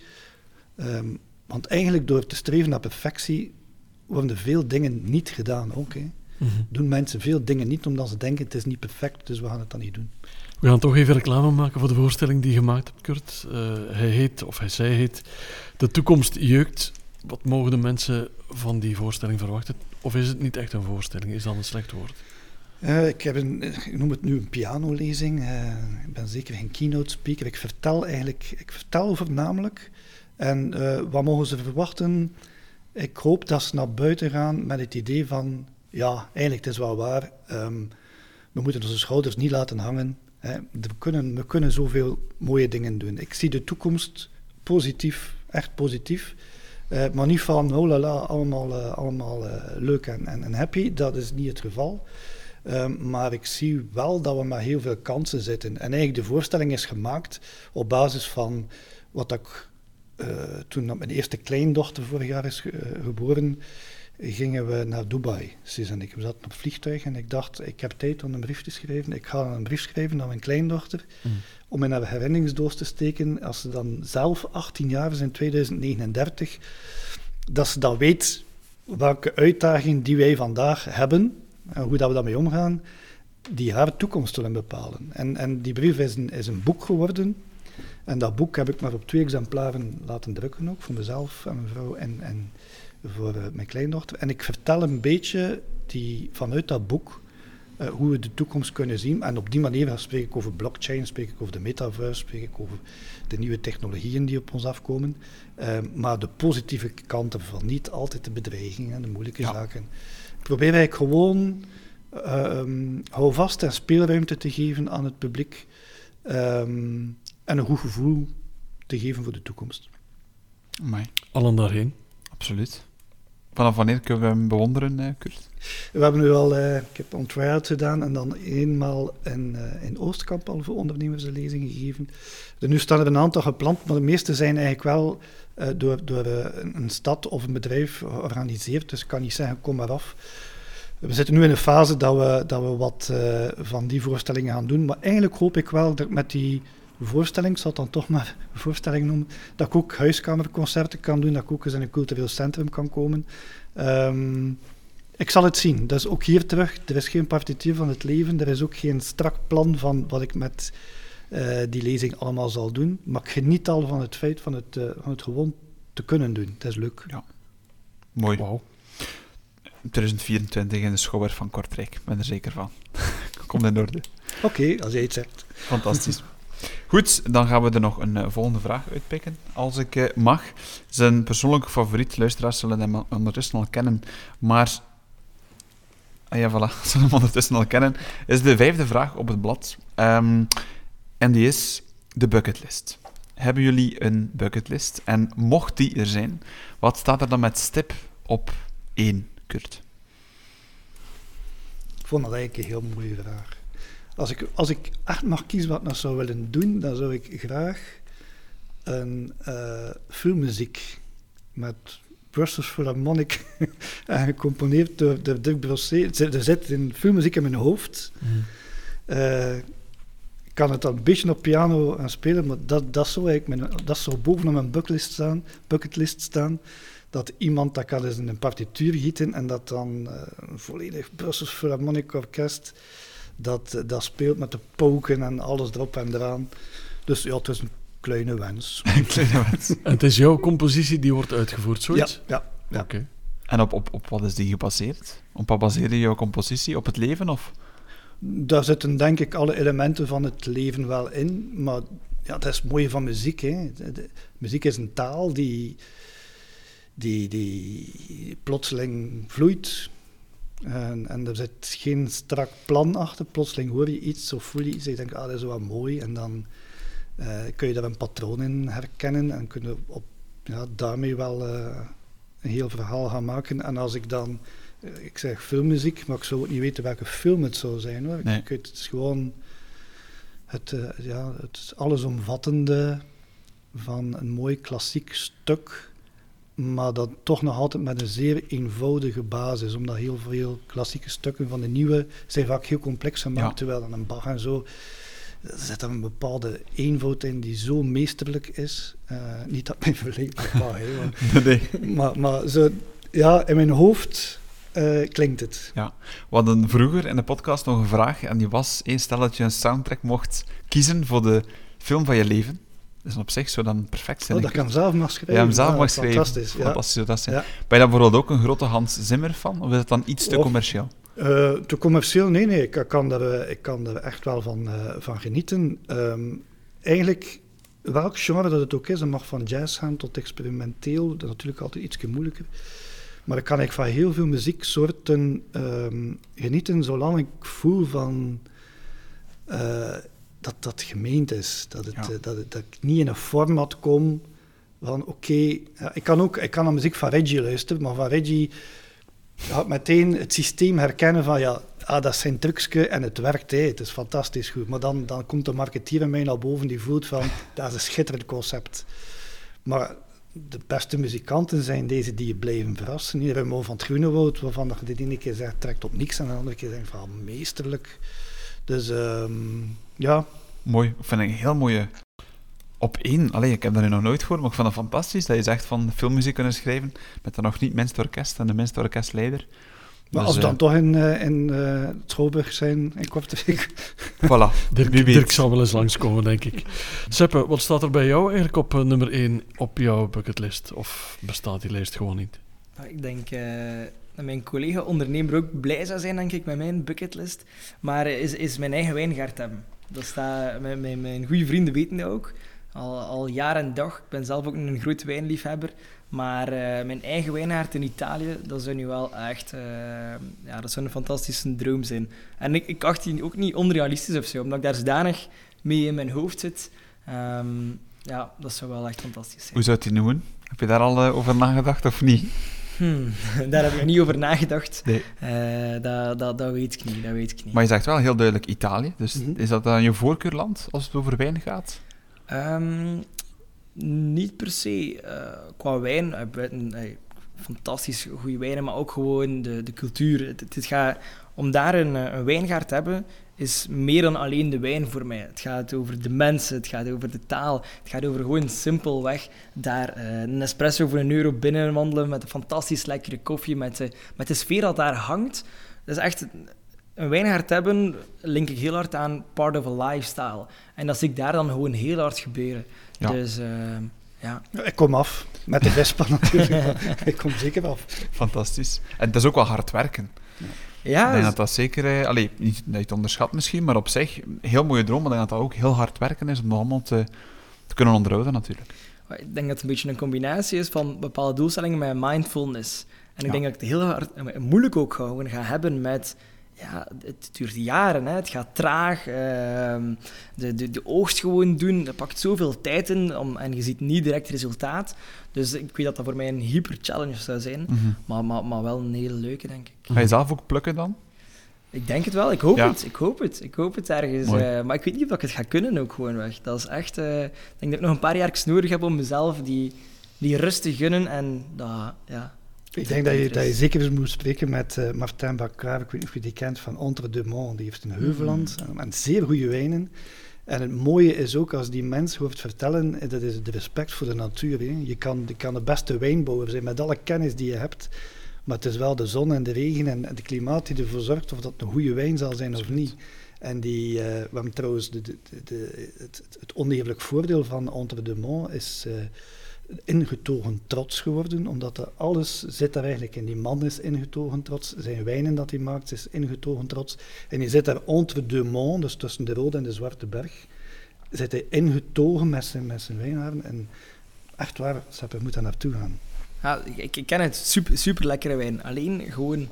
S3: Ehm, want eigenlijk door te streven naar perfectie worden er veel dingen niet gedaan ook.
S1: Mhm.
S3: Doen mensen veel dingen niet omdat ze denken het is niet perfect, dus we gaan het dan niet doen.
S1: We gaan toch even reclame maken voor de voorstelling die je gemaakt hebt, Kurt. Eh, hij heet, of hij zij heet, De toekomst jeukt. Wat mogen de mensen van die voorstelling verwachten? Of is het niet echt een voorstelling? Is dat een slecht woord?
S3: Eh, ik, heb een, ik noem het nu een pianolezing. Eh, ik ben zeker geen keynote speaker. Ik vertel eigenlijk, ik vertel voornamelijk. En wat mogen ze verwachten? Ik hoop dat ze naar buiten gaan met het idee van, ja, eigenlijk het is wel waar. ehm, we moeten onze schouders niet laten hangen. Hè. We, kunnen, we kunnen zoveel mooie dingen doen. Ik zie de toekomst positief, echt positief. Eh, maar niet van, oh la la, allemaal, eh, allemaal eh, leuk en, en, en happy. Dat is niet het geval. Um, maar ik zie wel dat we met heel veel kansen zitten. En eigenlijk de voorstelling is gemaakt op basis van wat ik toen mijn eerste kleindochter vorig jaar is geboren, gingen we naar Dubai, Sis en ik. We zaten op het vliegtuig en ik dacht, ik heb tijd om een brief te schrijven. Ik ga een brief schrijven naar mijn kleindochter, mm. om in haar herinneringsdoos te steken, als ze dan zelf 18 jaar is in 2039, dat ze dan weet welke uitdagingen die wij vandaag hebben, en hoe dat we daarmee omgaan, die haar toekomst zullen bepalen. En, en die brief is een, is een boek geworden, en dat boek heb ik maar op twee exemplaren laten drukken ook, voor mezelf en mijn vrouw en, en voor uh, mijn kleindochter. En ik vertel een beetje die, vanuit dat boek uh, hoe we de toekomst kunnen zien. En op die manier spreek ik over blockchain, spreek ik over de metaverse, spreek ik over de nieuwe technologieën die op ons afkomen. Uh, maar de positieve kanten van niet altijd de bedreigingen, de moeilijke ja. zaken. Ik probeer eigenlijk gewoon um, houvast en speelruimte te geven aan het publiek. Um, en een goed gevoel te geven voor de toekomst.
S2: Amai.
S1: Allen daarheen.
S2: Absoluut. Vanaf wanneer kunnen we hem bewonderen, uh, Kurt?
S3: We hebben nu al, uh, ik heb on gedaan en dan eenmaal in, uh, in Oostkamp al voor ondernemers een lezing gegeven. Er nu staan er een aantal gepland, maar de meeste zijn eigenlijk wel door, door een stad of een bedrijf georganiseerd. Dus ik kan niet zeggen, kom maar af. We zitten nu in een fase dat we, dat we wat van die voorstellingen gaan doen. Maar eigenlijk hoop ik wel dat met die voorstelling, ik zal het dan toch maar een voorstelling noemen, dat ik ook huiskamerconcerten kan doen, dat ik ook eens in een cultureel centrum kan komen. Um, ik zal het zien. Dat is ook hier terug. Er is geen partituur van het leven. Er is ook geen strak plan van wat ik met uh, die lezing allemaal zal doen. Maar ik geniet al van het feit van het, uh, van het gewoon te kunnen doen. Dat is leuk.
S2: Ja. Mooi. Wow. 2024 in de Schouwer van Kortrijk. Ik ben er zeker van. Komt in orde.
S3: Oké, okay, als jij het zegt.
S2: Fantastisch. Goed, dan gaan we er nog een uh, volgende vraag uitpikken, als ik uh, mag. Zijn persoonlijke favoriet, luisteraars zullen hem ondertussen al kennen, maar... Ah ja, voilà, zullen hem ondertussen al kennen. Is de vijfde vraag op het blad. Um, en die is de bucketlist. Hebben jullie een bucketlist? En mocht die er zijn, wat staat er dan met stip op één, Kurt?
S3: Ik vond dat eigenlijk een heel mooie vraag. Als ik, als ik echt mag kiezen wat ik nog zou willen doen, dan zou ik graag een uh, filmmuziek met Brussels Philharmonic en gecomponeerd door, door Dirk Brosset. Er zit een filmmuziek in mijn hoofd. Mm. Uh, ik kan het dan een beetje op piano aan spelen, maar dat, dat, zou, eigenlijk mijn, dat zou bovenop mijn bucketlist staan, bucketlist staan. Dat iemand dat kan eens in een partituur gieten en dat dan uh, een volledig Brussels Philharmonic Orkest dat, dat speelt met de poken en alles erop en eraan. Dus ja, het is een kleine wens.
S2: een kleine wens.
S1: en het is jouw compositie die wordt uitgevoerd, zoiets?
S3: Ja. ja, ja.
S1: Oké.
S2: En op, op, op wat is die gebaseerd? Op wat baseerde je jouw compositie? Op het leven of...
S3: Daar zitten denk ik alle elementen van het leven wel in. Maar ja, dat is het mooie van muziek. Hè. De, muziek is een taal die, die, die plotseling vloeit en, en, er zit geen strak plan achter. Plotseling hoor je iets of voel je iets en je denkt, ah, dat is wel mooi. En dan uh, kun je daar een patroon in herkennen en kun je op, ja, daarmee wel uh, een heel verhaal gaan maken. En als ik dan, uh, ik zeg filmmuziek, maar ik zou ook niet weten welke film het zou zijn. Hoor.
S2: Nee.
S3: Ik, het is gewoon het, ja, het allesomvattende van een mooi klassiek stuk maar dat toch nog altijd met een zeer eenvoudige basis, omdat heel veel klassieke stukken van de nieuwe zijn vaak heel complex gemaakt, ja. terwijl dan een Bach en zo er zit er een bepaalde eenvoud in die zo meesterlijk is. Uh, niet dat mijn verleden Bach, maar,
S2: nee.
S3: maar, maar zo, ja, in mijn hoofd uh, klinkt het.
S2: Ja, we hadden vroeger in de podcast nog een vraag en die was, één stel dat je een soundtrack mocht kiezen voor de film van je leven, is op zich zo dan perfect zijn.
S3: Oh, dat kan zelf mag schrijven.
S2: Ja, hem zelf mag
S3: schrijven. Fantastisch. Ja.
S2: Fantastisch dat zijn. Ja. Ben je daar bijvoorbeeld ook een grote Hans Zimmer van? Of is het dan iets te commercieel?
S3: Uh, te commercieel? Nee, nee. Ik kan er, eh, ik kan er echt wel van, uh, van genieten. Um, eigenlijk, welk genre dat het ook is, dat mag van jazz gaan tot experimenteel. Dat is natuurlijk altijd iets moeilijker. Maar ik kan eigenlijk van heel veel muzieksoorten um, genieten, zolang ik voel van dat dat gemeend is. Dat, het, eh, dat, dat ik niet in een format kom van oké, ja, ik kan ook ik kan naar muziek van Reggie luisteren, maar van Reggie gaat meteen het systeem herkennen van ja, ah, dat zijn trucje en het werkt, hè. het is fantastisch goed. Maar dan, dan komt de marketeer in mij naar boven die voelt van dat is een schitterend concept. Maar de beste muzikanten zijn deze die je blijven verrassen. Hier van het Groenewoud, waarvan je de ene keer zegt trekt op niks en de andere keer denkt van meesterlijk. Dus ehm, ja.
S2: Mooi, ik vind ik een heel mooie op één. Allee, ik heb dat nu nog nooit gehoord, maar ik vond het fantastisch dat je zegt van filmmuziek kunnen schrijven met dan nog niet minste orkest en de minste orkestleider.
S3: Maar
S2: Dus,
S3: als we dan
S2: eh,
S3: toch in, eh, in eh, Trouwburg zijn in Kortrijk,
S2: Voilà,
S1: Dirk. Dirk zal wel eens langskomen, denk ik. Seppe, wat staat er bij jou eigenlijk op nummer 1 op jouw bucketlist? Of bestaat die lijst gewoon niet?
S4: Nou, ik denk eh, mijn collega ondernemer ook blij zou zijn, denk ik, met mijn bucketlist. Maar is, is mijn eigen wijngaard hebben. Dat staat, mijn, mijn, mijn goede vrienden weten dat ook. Al, al jaar en dag. Ik ben zelf ook een groot wijnliefhebber. Maar eh, mijn eigen wijngaard in Italië, dat zou nu wel echt... eh, ja, dat zou een fantastische droom zijn. En ik, ik acht die ook niet onrealistisch of zo, omdat ik daar zodanig mee in mijn hoofd zit. Ehm, ja, dat zou wel echt fantastisch zijn.
S2: Hoe zou het die noemen? Heb je daar al eh, over nagedacht of niet?
S4: Hmm, daar heb ik nog niet over nagedacht.
S2: Nee.
S4: Eh, dat, dat, dat weet ik niet. Dat weet ik niet.
S2: Maar je zegt wel heel duidelijk Italië, dus
S3: Mhm.
S2: is dat dan je voorkeurland als het over wijn gaat?
S4: Ehm, niet per se eh, qua wijn. eh, fantastisch goede wijnen, maar ook gewoon de, de cultuur. Het, het gaat, om daar een, een wijngaard te hebben, is meer dan alleen de wijn voor mij. Het gaat over de mensen, het gaat over de taal, het gaat over gewoon simpelweg daar eh, een espresso voor een euro binnenwandelen met een fantastisch lekkere koffie, met de, met de sfeer dat daar hangt. Dat is echt een wijngaard hebben, link ik heel hard aan part of a lifestyle. En dat zie ik daar dan gewoon heel hard gebeuren.
S2: Ja.
S4: Dus eh, ja.
S3: Ja, Ik kom af. Met de Vespa natuurlijk. ik kom zeker af.
S2: Fantastisch. En het is ook wel hard werken.
S4: Ja,
S2: ik denk
S4: dus-
S2: dat dat zeker... eh, allee, niet dat je het onderschat misschien, maar op zich, een heel mooie droom, maar ik denk dat dat ook heel hard werken is om dat allemaal te, te kunnen onderhouden natuurlijk.
S4: ik denk dat het een beetje een combinatie is van bepaalde doelstellingen met mindfulness. En ik
S2: Ja.
S4: denk dat ik het heel hard, moeilijk ook gewoon ga hebben met... Ja, het duurt jaren, hè. het gaat traag. ehm, de, de, de oogst gewoon doen, dat pakt zoveel tijd in om, en je ziet niet direct resultaat. Dus ik weet dat dat voor mij een hyper challenge zou zijn,
S2: Mhm.
S4: maar, maar, maar wel een hele leuke, denk ik.
S2: Ga je zelf ook plukken dan?
S4: Ik denk het wel, ik hoop
S2: Ja.
S4: het, ik hoop het, ik hoop het ergens. Eh, maar ik weet niet of ik het ga kunnen ook gewoon weg. Dat is echt, eh, ik denk dat ik nog een paar jaar nodig heb om mezelf die, die rust te gunnen en dat, ja.
S3: Ik denk dat je, dat je zeker eens moet spreken met eh Martin ik weet niet of je die kent, van Entre deux Monts. Die heeft een heuvelland eh, en zeer goede wijnen. En het mooie is ook als die mens hoort vertellen, eh, dat is de respect voor de natuur. Hè. Je, kan, je kan de beste wijnbouwer zijn met alle kennis die je hebt, maar het is wel de zon en de regen en het klimaat die ervoor zorgt of dat een goede wijn zal zijn of niet. En die, we hebben trouwens de, de, de, de- het, het, oneerlijk voordeel van Entre deux Monts is ingetogen trots geworden, omdat er alles zit daar eigenlijk in. Die man is ingetogen trots, zijn wijnen dat hij maakt is ingetogen trots. En hij zit daar entre deux monts, dus tussen de Rode en de Zwarte Berg, zit hij ingetogen met zijn, met zijn wijnhaven. En echt waar, Sepp, je moet daar naartoe gaan.
S4: ja ik, ik ken het, super, super lekkere wijn. Alleen gewoon,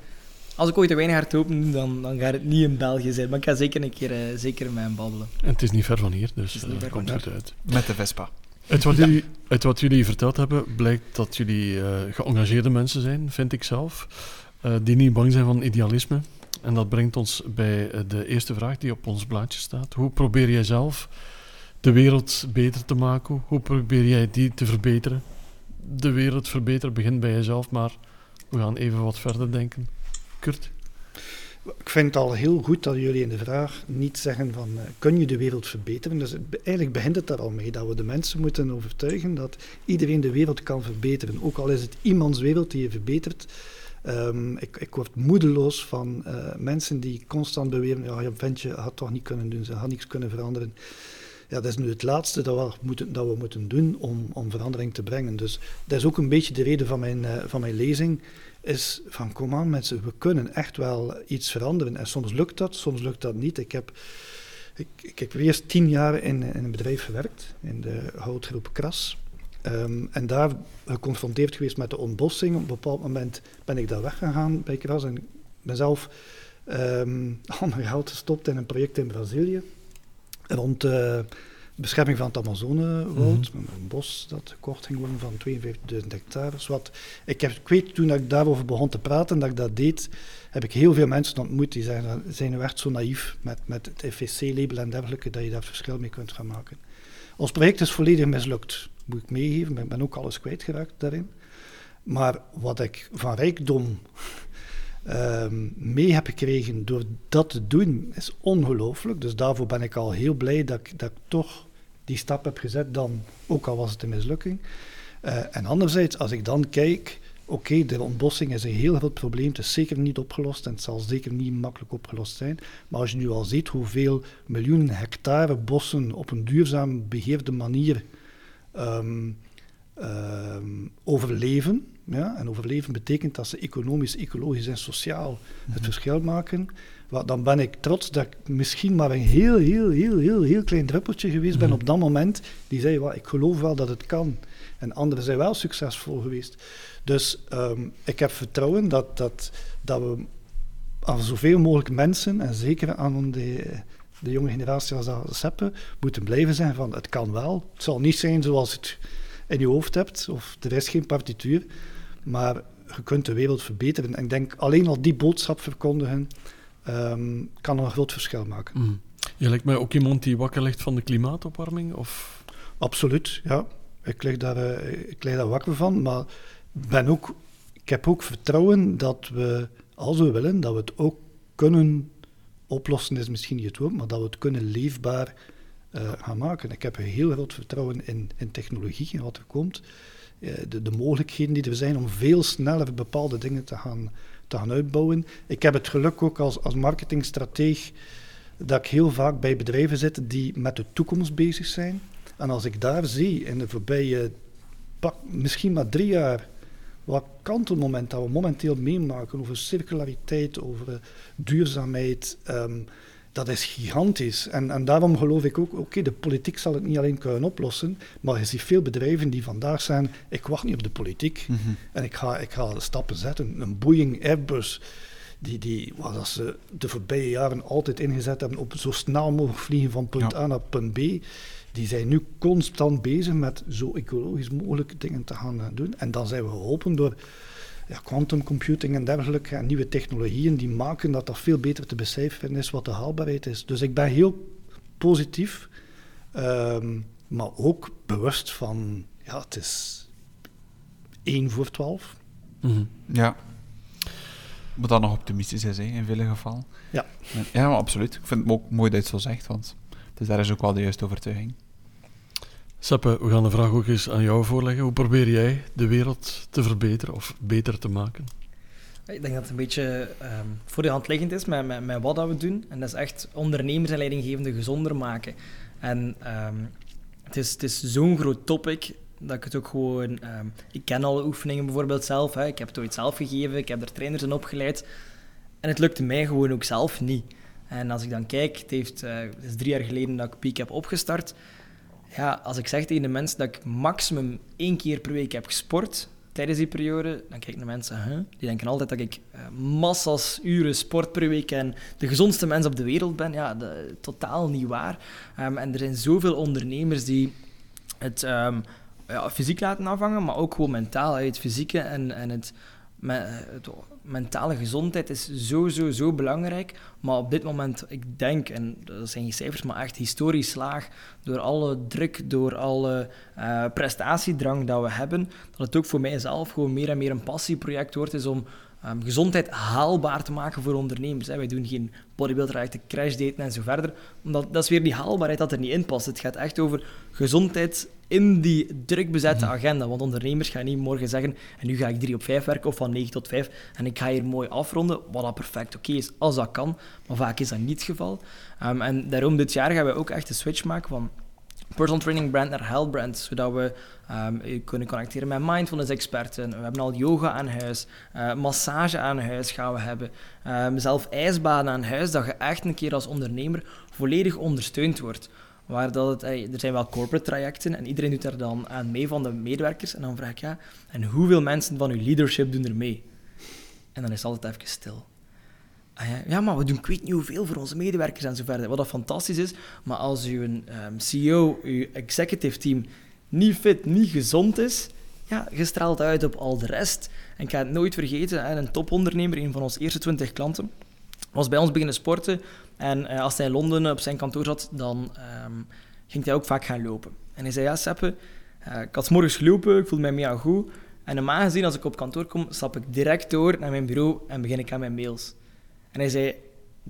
S4: als ik ooit een wijngaard open, dan, dan gaat het niet in België zijn. Maar ik ga zeker een keer eh, zeker met hem babbelen.
S1: En het is niet ver van hier, dus eh, komt goed uit.
S2: Met de Vespa.
S1: Uit wat, jullie, uit wat jullie verteld hebben, blijkt dat jullie eh, geëngageerde mensen zijn, vind ik zelf, eh, die niet bang zijn van idealisme. En dat brengt ons bij eh, de eerste vraag die op ons blaadje staat. Hoe probeer jij zelf de wereld beter te maken? Hoe probeer jij die te verbeteren? De wereld verbeteren begint bij jezelf, maar we gaan even wat verder denken. Kurt?
S3: Ik vind het al heel goed dat jullie in de vraag niet zeggen van eh, kun je de wereld verbeteren. Dus eigenlijk begint het daar al mee dat we de mensen moeten overtuigen dat iedereen de wereld kan verbeteren. Ook al is het iemands wereld die je verbetert. Ehm, ik, ik word moedeloos van eh, mensen die constant beweren, ja, je ventje had toch niet kunnen doen, ze had niets kunnen veranderen. Ja, dat is nu het laatste dat we moeten, dat we moeten doen om, om verandering te brengen. Dus dat is ook een beetje de reden van mijn, eh, van mijn lezing is van kom aan mensen, we kunnen echt wel iets veranderen. En soms lukt dat, soms lukt dat niet. Ik heb, ik, ik heb eerst tien jaar in, in een bedrijf gewerkt, in de houtgroep Kras. Ehm, en daar geconfronteerd geweest met de ontbossing. Op een bepaald moment ben ik daar weggegaan bij Kras en ben zelf ehm al mijn geld gestopt in een project in Brazilië rond de bescherming van het Amazonewoud, een bos dat gekort ging worden van 52.000 hectare. Wat, ik, heb, ik weet toen dat ik daarover begon te praten, dat ik dat deed, heb ik heel veel mensen ontmoet die zeggen, zijn nu echt zo naïef met, met het FSC-label en dergelijke, dat je daar verschil mee kunt gaan maken. Ons project is volledig mislukt. moet ik meegeven. Ik ben ook alles kwijtgeraakt daarin. Maar wat ik van rijkdom um, mee heb gekregen door dat te doen, is ongelooflijk. Dus daarvoor ben ik al heel blij dat ik, dat ik toch die stap heb gezet, dan, ook al was het een mislukking. Uh, en anderzijds, als ik dan kijk, oké, okay, de ontbossing is een heel groot probleem, het is zeker niet opgelost en het zal zeker niet makkelijk opgelost zijn. Maar als je nu al ziet hoeveel miljoenen hectare bossen op een duurzaam beheerde manier um, um, overleven, ja, en overleven betekent dat ze economisch, ecologisch en sociaal het mhm. verschil maken. Dan ben ik trots dat ik misschien maar een heel, heel, heel, heel, heel klein druppeltje geweest ben mhm. op dat moment. Die zei, well, ik geloof wel dat het kan. En anderen zijn wel succesvol geweest. Dus um, ik heb vertrouwen dat, dat, dat we aan zoveel mogelijk mensen, en zeker aan de, de jonge generatie als dat seppen, moeten blijven zijn van het kan wel. Het zal niet zijn zoals het in je hoofd hebt, of er is geen partituur. Maar je kunt de wereld verbeteren. En ik denk alleen al die boodschap verkondigen um, kan een groot verschil maken. Mm.
S1: Je lijkt mij ook iemand die wakker ligt van de klimaatopwarming? Of?
S3: Absoluut, ja. Ik lig, daar, uh, ik lig daar wakker van, maar ben ook, ik heb ook vertrouwen dat we, als we willen, dat we het ook kunnen oplossen, is misschien niet het woord, maar dat we het kunnen leefbaar uh, gaan maken. Ik heb heel groot vertrouwen in, in technologie en wat er komt. Eh, de, de, mogelijkheden die er zijn om veel sneller bepaalde dingen te gaan, te gaan uitbouwen. Ik heb het geluk ook als, als marketingstrateeg dat ik heel vaak bij bedrijven zit die met de toekomst bezig zijn. En als ik daar zie in de voorbije, misschien maar drie jaar, wat kantelmoment dat we momenteel meemaken over circulariteit, over duurzaamheid, um, dat is gigantisch. En, en daarom geloof ik ook, oké, de politiek zal het niet alleen kunnen oplossen, maar je ziet veel bedrijven die vandaag zijn, ik wacht niet op de politiek mhm. en ik ga, ik ga stappen zetten. Een Boeing Airbus, die, die wat ze de voorbije jaren altijd ingezet hebben op zo snel mogelijk vliegen van punt A naar punt B, die zijn nu constant bezig met zo ecologisch mogelijk dingen te gaan doen. En dan zijn we geholpen door ja, quantum computing en dergelijke en nieuwe technologieën die maken dat dat veel beter te becijferen is wat de haalbaarheid is. Dus ik ben heel positief, um, maar ook bewust van, ja, het is 1 voor 12.
S2: Mm -hmm. Ja. Maar dan nog optimistisch is, hè, in vele gevallen.
S3: Ja.
S2: Ja, maar absoluut. Ik vind het ook mooi dat je het zo zegt, want dus daar is ook wel de juiste overtuiging.
S1: Seppe, we gaan de vraag ook eens aan jou voorleggen. Hoe probeer jij de wereld te verbeteren of beter te maken?
S4: Ik denk dat het een beetje um, voor de hand liggend is met, wat dat we doen. En dat is echt ondernemers en leidinggevenden gezonder maken. En um, het is, het is zo'n groot topic dat ik het ook gewoon... Um, ik ken alle oefeningen bijvoorbeeld zelf. Hè. Ik heb het ooit zelf gegeven. Ik heb er trainers in opgeleid. En het lukte mij gewoon ook zelf niet. En als ik dan kijk, het, heeft, uh, het is drie jaar geleden dat ik Peak heb opgestart ja, als ik zeg tegen de mensen dat ik maximum één keer per week heb gesport tijdens die periode, dan kijken de mensen, huh? die denken altijd dat ik uh, massas uren sport per week en de gezondste mens op de wereld ben. Ja, totaal niet waar. Um, en er zijn zoveel ondernemers die het um, ja, fysiek laten afhangen, maar ook gewoon mentaal. Het fysieke en, en het het, mentale gezondheid is zo, zo, zo belangrijk. Maar op dit moment, ik denk, en dat zijn geen cijfers, maar echt historisch laag, door alle druk, door alle uh, prestatiedrang dat we hebben, dat het ook voor mijzelf gewoon meer en meer een passieproject wordt, is om um, gezondheid haalbaar te maken voor ondernemers. Hè. Wij doen geen bodybuilder, crash daten en zo verder. Omdat dat is weer die haalbaarheid dat er niet in past. Het gaat echt over gezondheid in die druk bezette mhm. agenda. Want ondernemers gaan niet morgen zeggen, en nu ga ik drie op vijf werken of van 9 tot 5 en ik ga hier mooi afronden, wat dat perfect oké is, als dat kan. Maar vaak is dat niet het geval. Um, en daarom dit jaar gaan we ook echt een switch maken van personal training brand naar health brand, zodat we um, kunnen connecteren met mindfulness experten. We hebben al yoga aan huis, uh, massage aan huis gaan we hebben, um, zelf ijsbaden aan huis, dat je echt een keer als ondernemer volledig ondersteund wordt. Waar dat er zijn wel corporate trajecten en iedereen doet daar dan aan mee van de medewerkers. En dan vraag ik, ja, en hoeveel mensen van uw leadership doen er mee? En dan is het altijd even stil. Ah ja, ja, maar we doen ik weet niet hoeveel voor onze medewerkers en zo verder. Wat dat fantastisch is. Maar als uw um, CEO, uw executive team niet fit, niet gezond is, ja, je straalt uit op al de rest. En ik ga het nooit vergeten, een topondernemer, een van onze eerste twintig klanten, was bij ons beginnen sporten. En uh, als hij in Londen op zijn kantoor zat, dan um, ging hij ook vaak gaan lopen. En hij zei, ja, Seppe, Uh, ik had morgens gelopen, ik voelde mij mega goed. En normaal gezien, als ik op kantoor kom, stap ik direct door naar mijn bureau en begin ik aan mijn mails. En hij zei,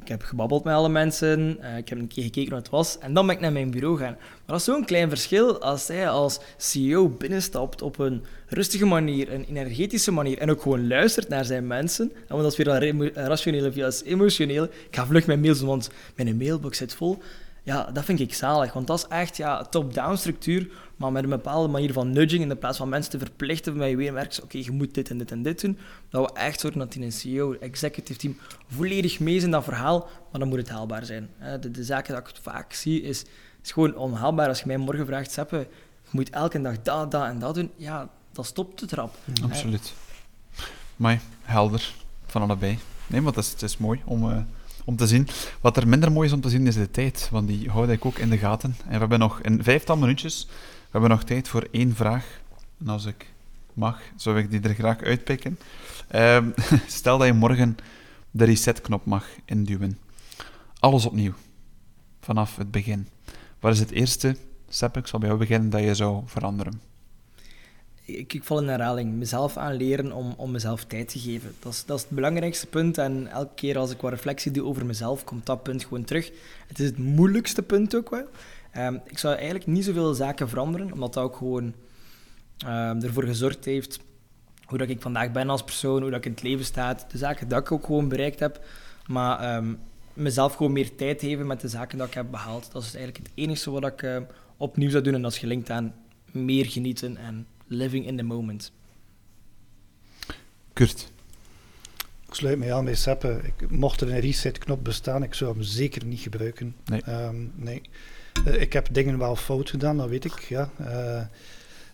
S4: ik heb gebabbeld met alle mensen, uh, ik heb een keer gekeken hoe het was, en dan ben ik naar mijn bureau gaan. Maar dat is zo'n klein verschil als hij als CEO binnenstapt op een rustige manier, een energetische manier, en ook gewoon luistert naar zijn mensen. En want dat is weer dat rationele via emotioneel. Ik ga vlug mijn mails want mijn mailbox zit vol. Ja, dat vind ik zalig, want dat is echt ja, top-down structuur, maar met een bepaalde manier van nudging, in plaats van mensen te verplichten bij je werk, oké, je moet dit en dit en dit doen, dat we echt zorgen dat in een CEO, executive team, volledig mee is in dat verhaal, maar dan moet het haalbaar zijn. De, de zaken dat ik vaak zie, is, is gewoon onhaalbaar. Als je mij morgen vraagt, Seppe, je moet elke dag dat, dat en dat doen, ja, dat stopt het rap.
S2: Absoluut. Maar helder, van allebei. Nee, maar het is, het is mooi om... Uh om te zien. Wat er minder mooi is om te zien, is de tijd. Want die houd ik ook in de gaten. En we hebben nog een vijftal minuutjes. We hebben nog tijd voor één vraag. En als ik mag, zou ik die er graag uitpikken. Um, stel dat je morgen de reset-knop mag induwen. Alles opnieuw. Vanaf het begin. Wat is het eerste, Sepp, ik zal bij jou beginnen, dat je zou veranderen?
S4: Ik, ik val in herhaling. Mezelf aanleren om, om mezelf tijd te geven. Dat is, dat is het belangrijkste punt. En elke keer als ik wat reflectie doe over mezelf, komt dat punt gewoon terug. Het is het moeilijkste punt ook wel. Um, ik zou eigenlijk niet zoveel zaken veranderen, omdat dat ook gewoon um, ervoor gezorgd heeft hoe dat ik vandaag ben als persoon, hoe dat ik in het leven sta, de zaken dat ik ook gewoon bereikt heb. Maar um, mezelf gewoon meer tijd geven met de zaken dat ik heb behaald. Dat is eigenlijk het enige wat ik uh, opnieuw zou doen. En dat is gelinkt aan meer genieten en living in the moment.
S2: Kurt.
S3: Ik sluit mij aan bij Seppe. Ik, mocht er een reset-knop bestaan, ik zou hem zeker niet gebruiken.
S2: Nee.
S3: Um, nee. Uh, ik heb dingen wel fout gedaan, dat weet ik. Ja. Uh,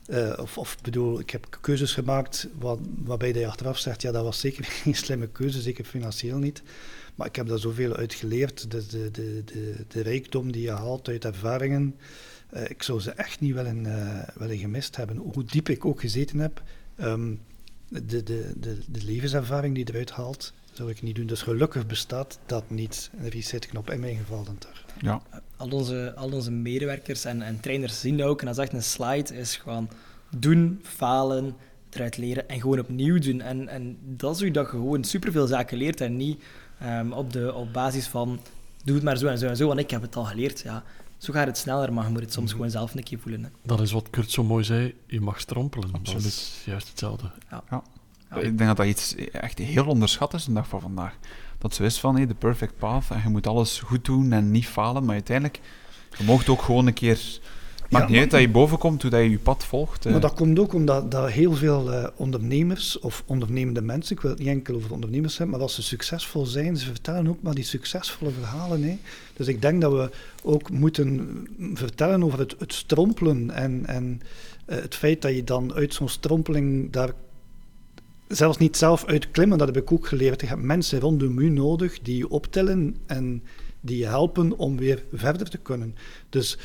S3: uh, of, of bedoel, ik heb keuzes gemaakt wat, waarbij je achteraf zegt, ja, dat was zeker geen slimme keuze, zeker financieel niet. Maar ik heb daar zoveel uit geleerd. De, de, de, de, de rijkdom die je haalt uit ervaringen, uh, ik zou ze echt niet willen, uh, willen gemist hebben. Hoe diep ik ook gezeten heb, um, de, de, de, de levenservaring die eruit haalt, zou ik niet doen. Dus gelukkig bestaat dat niet, een resetknop in mijn geval dan toch.
S2: Ja.
S4: Al, onze, al onze medewerkers en, en trainers zien dat ook. En dat is echt een slide, is gewoon doen, falen, eruit leren en gewoon opnieuw doen. En, en dat is hoe dat je gewoon superveel zaken leert en niet um, op, de, op basis van doe het maar zo en zo en zo, want ik heb het al geleerd. Ja, zo gaat het sneller, maar je moet het soms mhm. gewoon zelf een keer voelen. Hè.
S1: Dat is wat Kurt zo mooi zei, je mag strompelen. Absoluut. Dat is juist hetzelfde.
S2: Ja. ja. ja. Ik denk dat dat iets echt heel onderschat is de dag van vandaag. Dat zo is van, hey, de perfect path, en je moet alles goed doen en niet falen, maar uiteindelijk, je mocht ook gewoon een keer Maakt niet uit dat je boven komt, hoe dat je je pad volgt.
S3: Maar dat komt ook omdat dat heel veel uh, ondernemers of ondernemende mensen, ik wil het niet enkel over ondernemers hebben, maar als ze succesvol zijn, ze vertellen ook maar die succesvolle verhalen. Hè. Dus ik denk dat we ook moeten vertellen over het, het strompelen en, en uh, het feit dat je dan uit zo'n strompeling daar zelfs niet zelf uitklimmen, dat heb ik ook geleerd. Je hebt mensen rondom u nodig die je optillen en die je helpen om weer verder te kunnen. Dus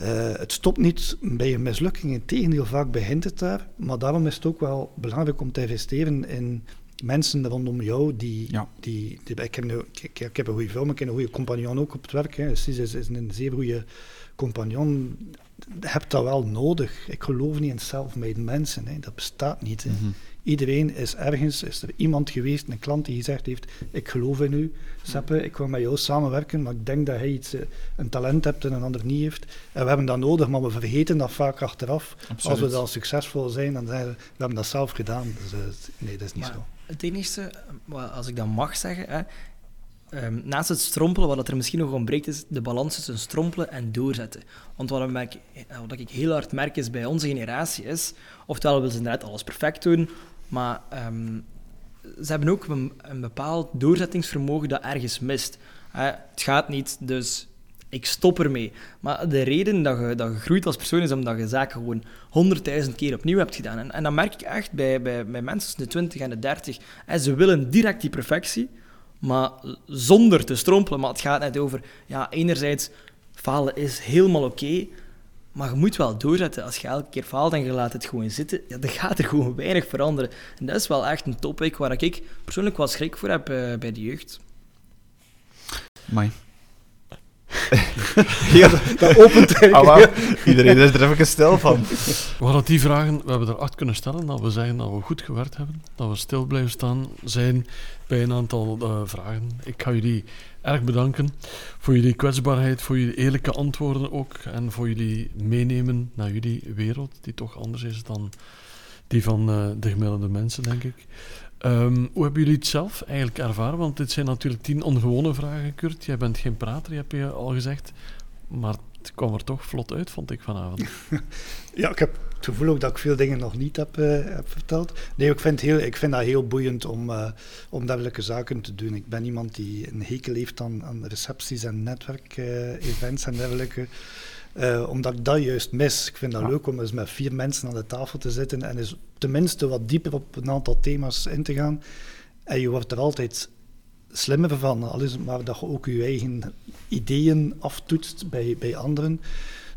S3: uh, het stopt niet bij een mislukking, integendeel, vaak begint het daar. Maar daarom is het ook wel belangrijk om te investeren in mensen rondom jou die...
S2: Ja.
S3: die, die ik, heb nu, ik, ik, heb een goede maar ik heb een goede compagnon ook op het werk. Hè. Sis is, is een zeer goede compagnon. Je hebt dat wel nodig. Ik geloof niet in self-made mensen. Hè. Dat bestaat niet. Hè. Mm -hmm. Iedereen is ergens, is er iemand geweest, een klant die gezegd heeft, ik geloof in u, Seppe, ik wil met jou samenwerken, maar ik denk dat hij iets, eh, een talent hebt en een ander niet heeft. En we hebben dat nodig, maar we vergeten dat vaak achteraf.
S2: Absoluut.
S3: Als we dan succesvol zijn, dan zeggen we, we hebben dat zelf gedaan. Dus uh, nee, dat is niet
S4: maar
S3: zo.
S4: Het enige, als ik dat mag zeggen, hè, Um, naast het strompelen, wat er misschien nog ontbreekt, is de balans tussen strompelen en doorzetten. Want wat, ik, wat ik heel hard merk is bij onze generatie is, oftewel willen ze inderdaad alles perfect doen, maar um, ze hebben ook een, bepaald doorzettingsvermogen dat ergens mist. Uh, het gaat niet, dus ik stop ermee. Maar de reden dat je, dat groeit als persoon is omdat je zaken gewoon honderdduizend keer opnieuw hebt gedaan. En, en dat merk ik echt bij, bij, bij mensen tussen de 20 en de 30. En ze willen direct die perfectie, maar zonder te strompelen. Maar het gaat net over, ja, enerzijds, falen is helemaal oké, maar je moet wel doorzetten. Als je elke keer faalt en je laat het gewoon zitten, ja, dan gaat er gewoon weinig veranderen. En dat is wel echt een topic waar ik persoonlijk wel schrik voor heb uh, bij de jeugd.
S2: Mai. Heel,
S3: Dat opent eigenlijk.
S2: Ah, maar iedereen is er even stil van.
S1: We hadden die vragen, we hebben er acht kunnen stellen, dat we zeggen dat we goed gewerkt hebben, dat we stil blijven staan zijn bij een aantal eh, vragen. Ik ga jullie erg bedanken voor jullie kwetsbaarheid, voor jullie eerlijke antwoorden ook en voor jullie meenemen naar jullie wereld, die toch anders is dan die van eh, de gemiddelde mensen, denk ik. Ehm, hoe hebben jullie het zelf eigenlijk ervaren? Want dit zijn natuurlijk tien ongewone vragen, Kurt. Jij bent geen prater, heb je al gezegd. Maar het kwam er toch vlot uit, vond ik vanavond.
S3: Ja, ik heb gevoel ook dat ik veel dingen nog niet heb, eh, heb verteld. Nee, ik vind, heel, ik vind dat heel boeiend om, eh, om dergelijke zaken te doen. Ik ben iemand die een hekel heeft aan, aan recepties en netwerkevents en dergelijke. Eh, omdat ik dat juist mis. Ik vind dat
S2: Ja.
S3: leuk om eens met vier mensen aan de tafel te zitten en eens tenminste wat dieper op een aantal thema's in te gaan. En je wordt er altijd slimmer van, al is het maar dat je ook je eigen ideeën aftoetst bij, bij anderen.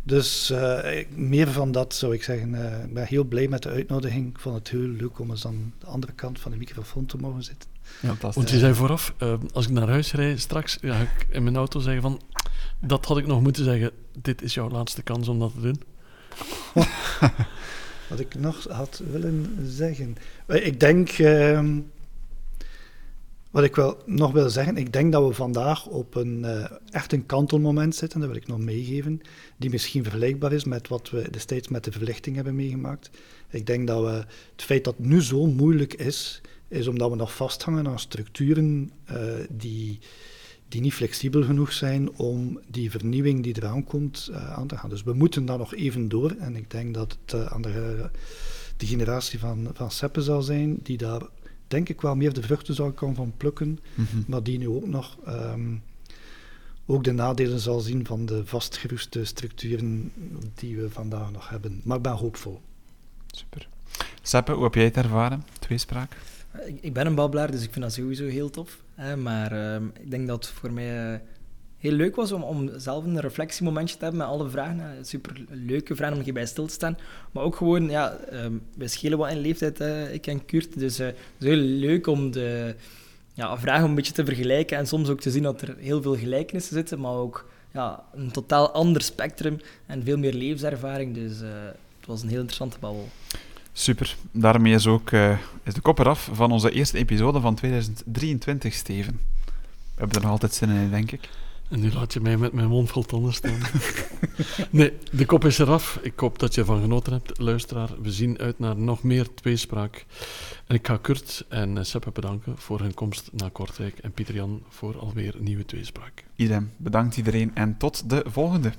S3: Dus eh, ik- meer van dat zou ik zeggen. Eh, ik ben heel blij met de uitnodiging. Ik vond het heel leuk om eens aan de andere kant van de microfoon te mogen zitten.
S2: Fantastisch.
S1: Want je zei vooraf, eh, als ik naar huis rijd straks, ga ik in mijn auto zeggen van... Dat had ik nog moeten zeggen. Dit is jouw laatste kans om dat te doen.
S3: Wat ik nog had willen zeggen. Ik denk, ehm, wat ik wel nog wil zeggen, ik denk dat we vandaag op een eh, echt een kantelmoment zitten, dat wil ik nog meegeven, die misschien vergelijkbaar is met wat we destijds met de verlichting hebben meegemaakt. Ik denk dat we, het feit dat het nu zo moeilijk is, is omdat we nog vasthangen aan structuren eh, die, die niet flexibel genoeg zijn om die vernieuwing die eraan komt eh, aan te gaan. Dus we moeten daar nog even door. En ik denk dat het aan de, de generatie van, van Seppen zal zijn, die daar denk ik wel meer de vruchten zal kan van plukken,
S2: Mhm.
S3: maar die nu ook nog ehm, ook de nadelen zal zien van de vastgeroeste structuren die we vandaag nog hebben. Maar ik ben hoopvol.
S2: Super. Seppe, hoe heb jij het ervaren? Tweespraak?
S4: Ik, ik ben een babbelaar, dus ik vind dat sowieso heel tof. Hè, maar ehm, ik denk dat voor mij eh, heel leuk was om, om zelf een reflectiemomentje te hebben met alle vragen. Super leuke vragen om hierbij stil te staan. Maar ook gewoon, ja, ehm wij schelen wat in leeftijd, ik en Kurt. Dus eh, het is heel leuk om de ja, vragen een beetje te vergelijken. En soms ook te zien dat er heel veel gelijkenissen zitten, maar ook ja, een totaal ander spectrum en veel meer levenservaring. Dus eh, het was een heel interessante babbel.
S2: Super. Daarmee is ook eh, is de kop eraf van onze eerste episode van 2023, Steven. We hebben er nog altijd zin in, denk ik.
S1: En nu laat je mij met mijn mond vol tanden staan. nee, de kop is eraf. Ik hoop dat je ervan genoten hebt, luisteraar. We zien uit naar nog meer tweespraak. En ik ga Kurt en eh, Seppe bedanken voor hun komst naar Kortrijk. En Pieter Jan voor alweer nieuwe tweespraak.
S2: Idem. Bedankt iedereen en tot de volgende.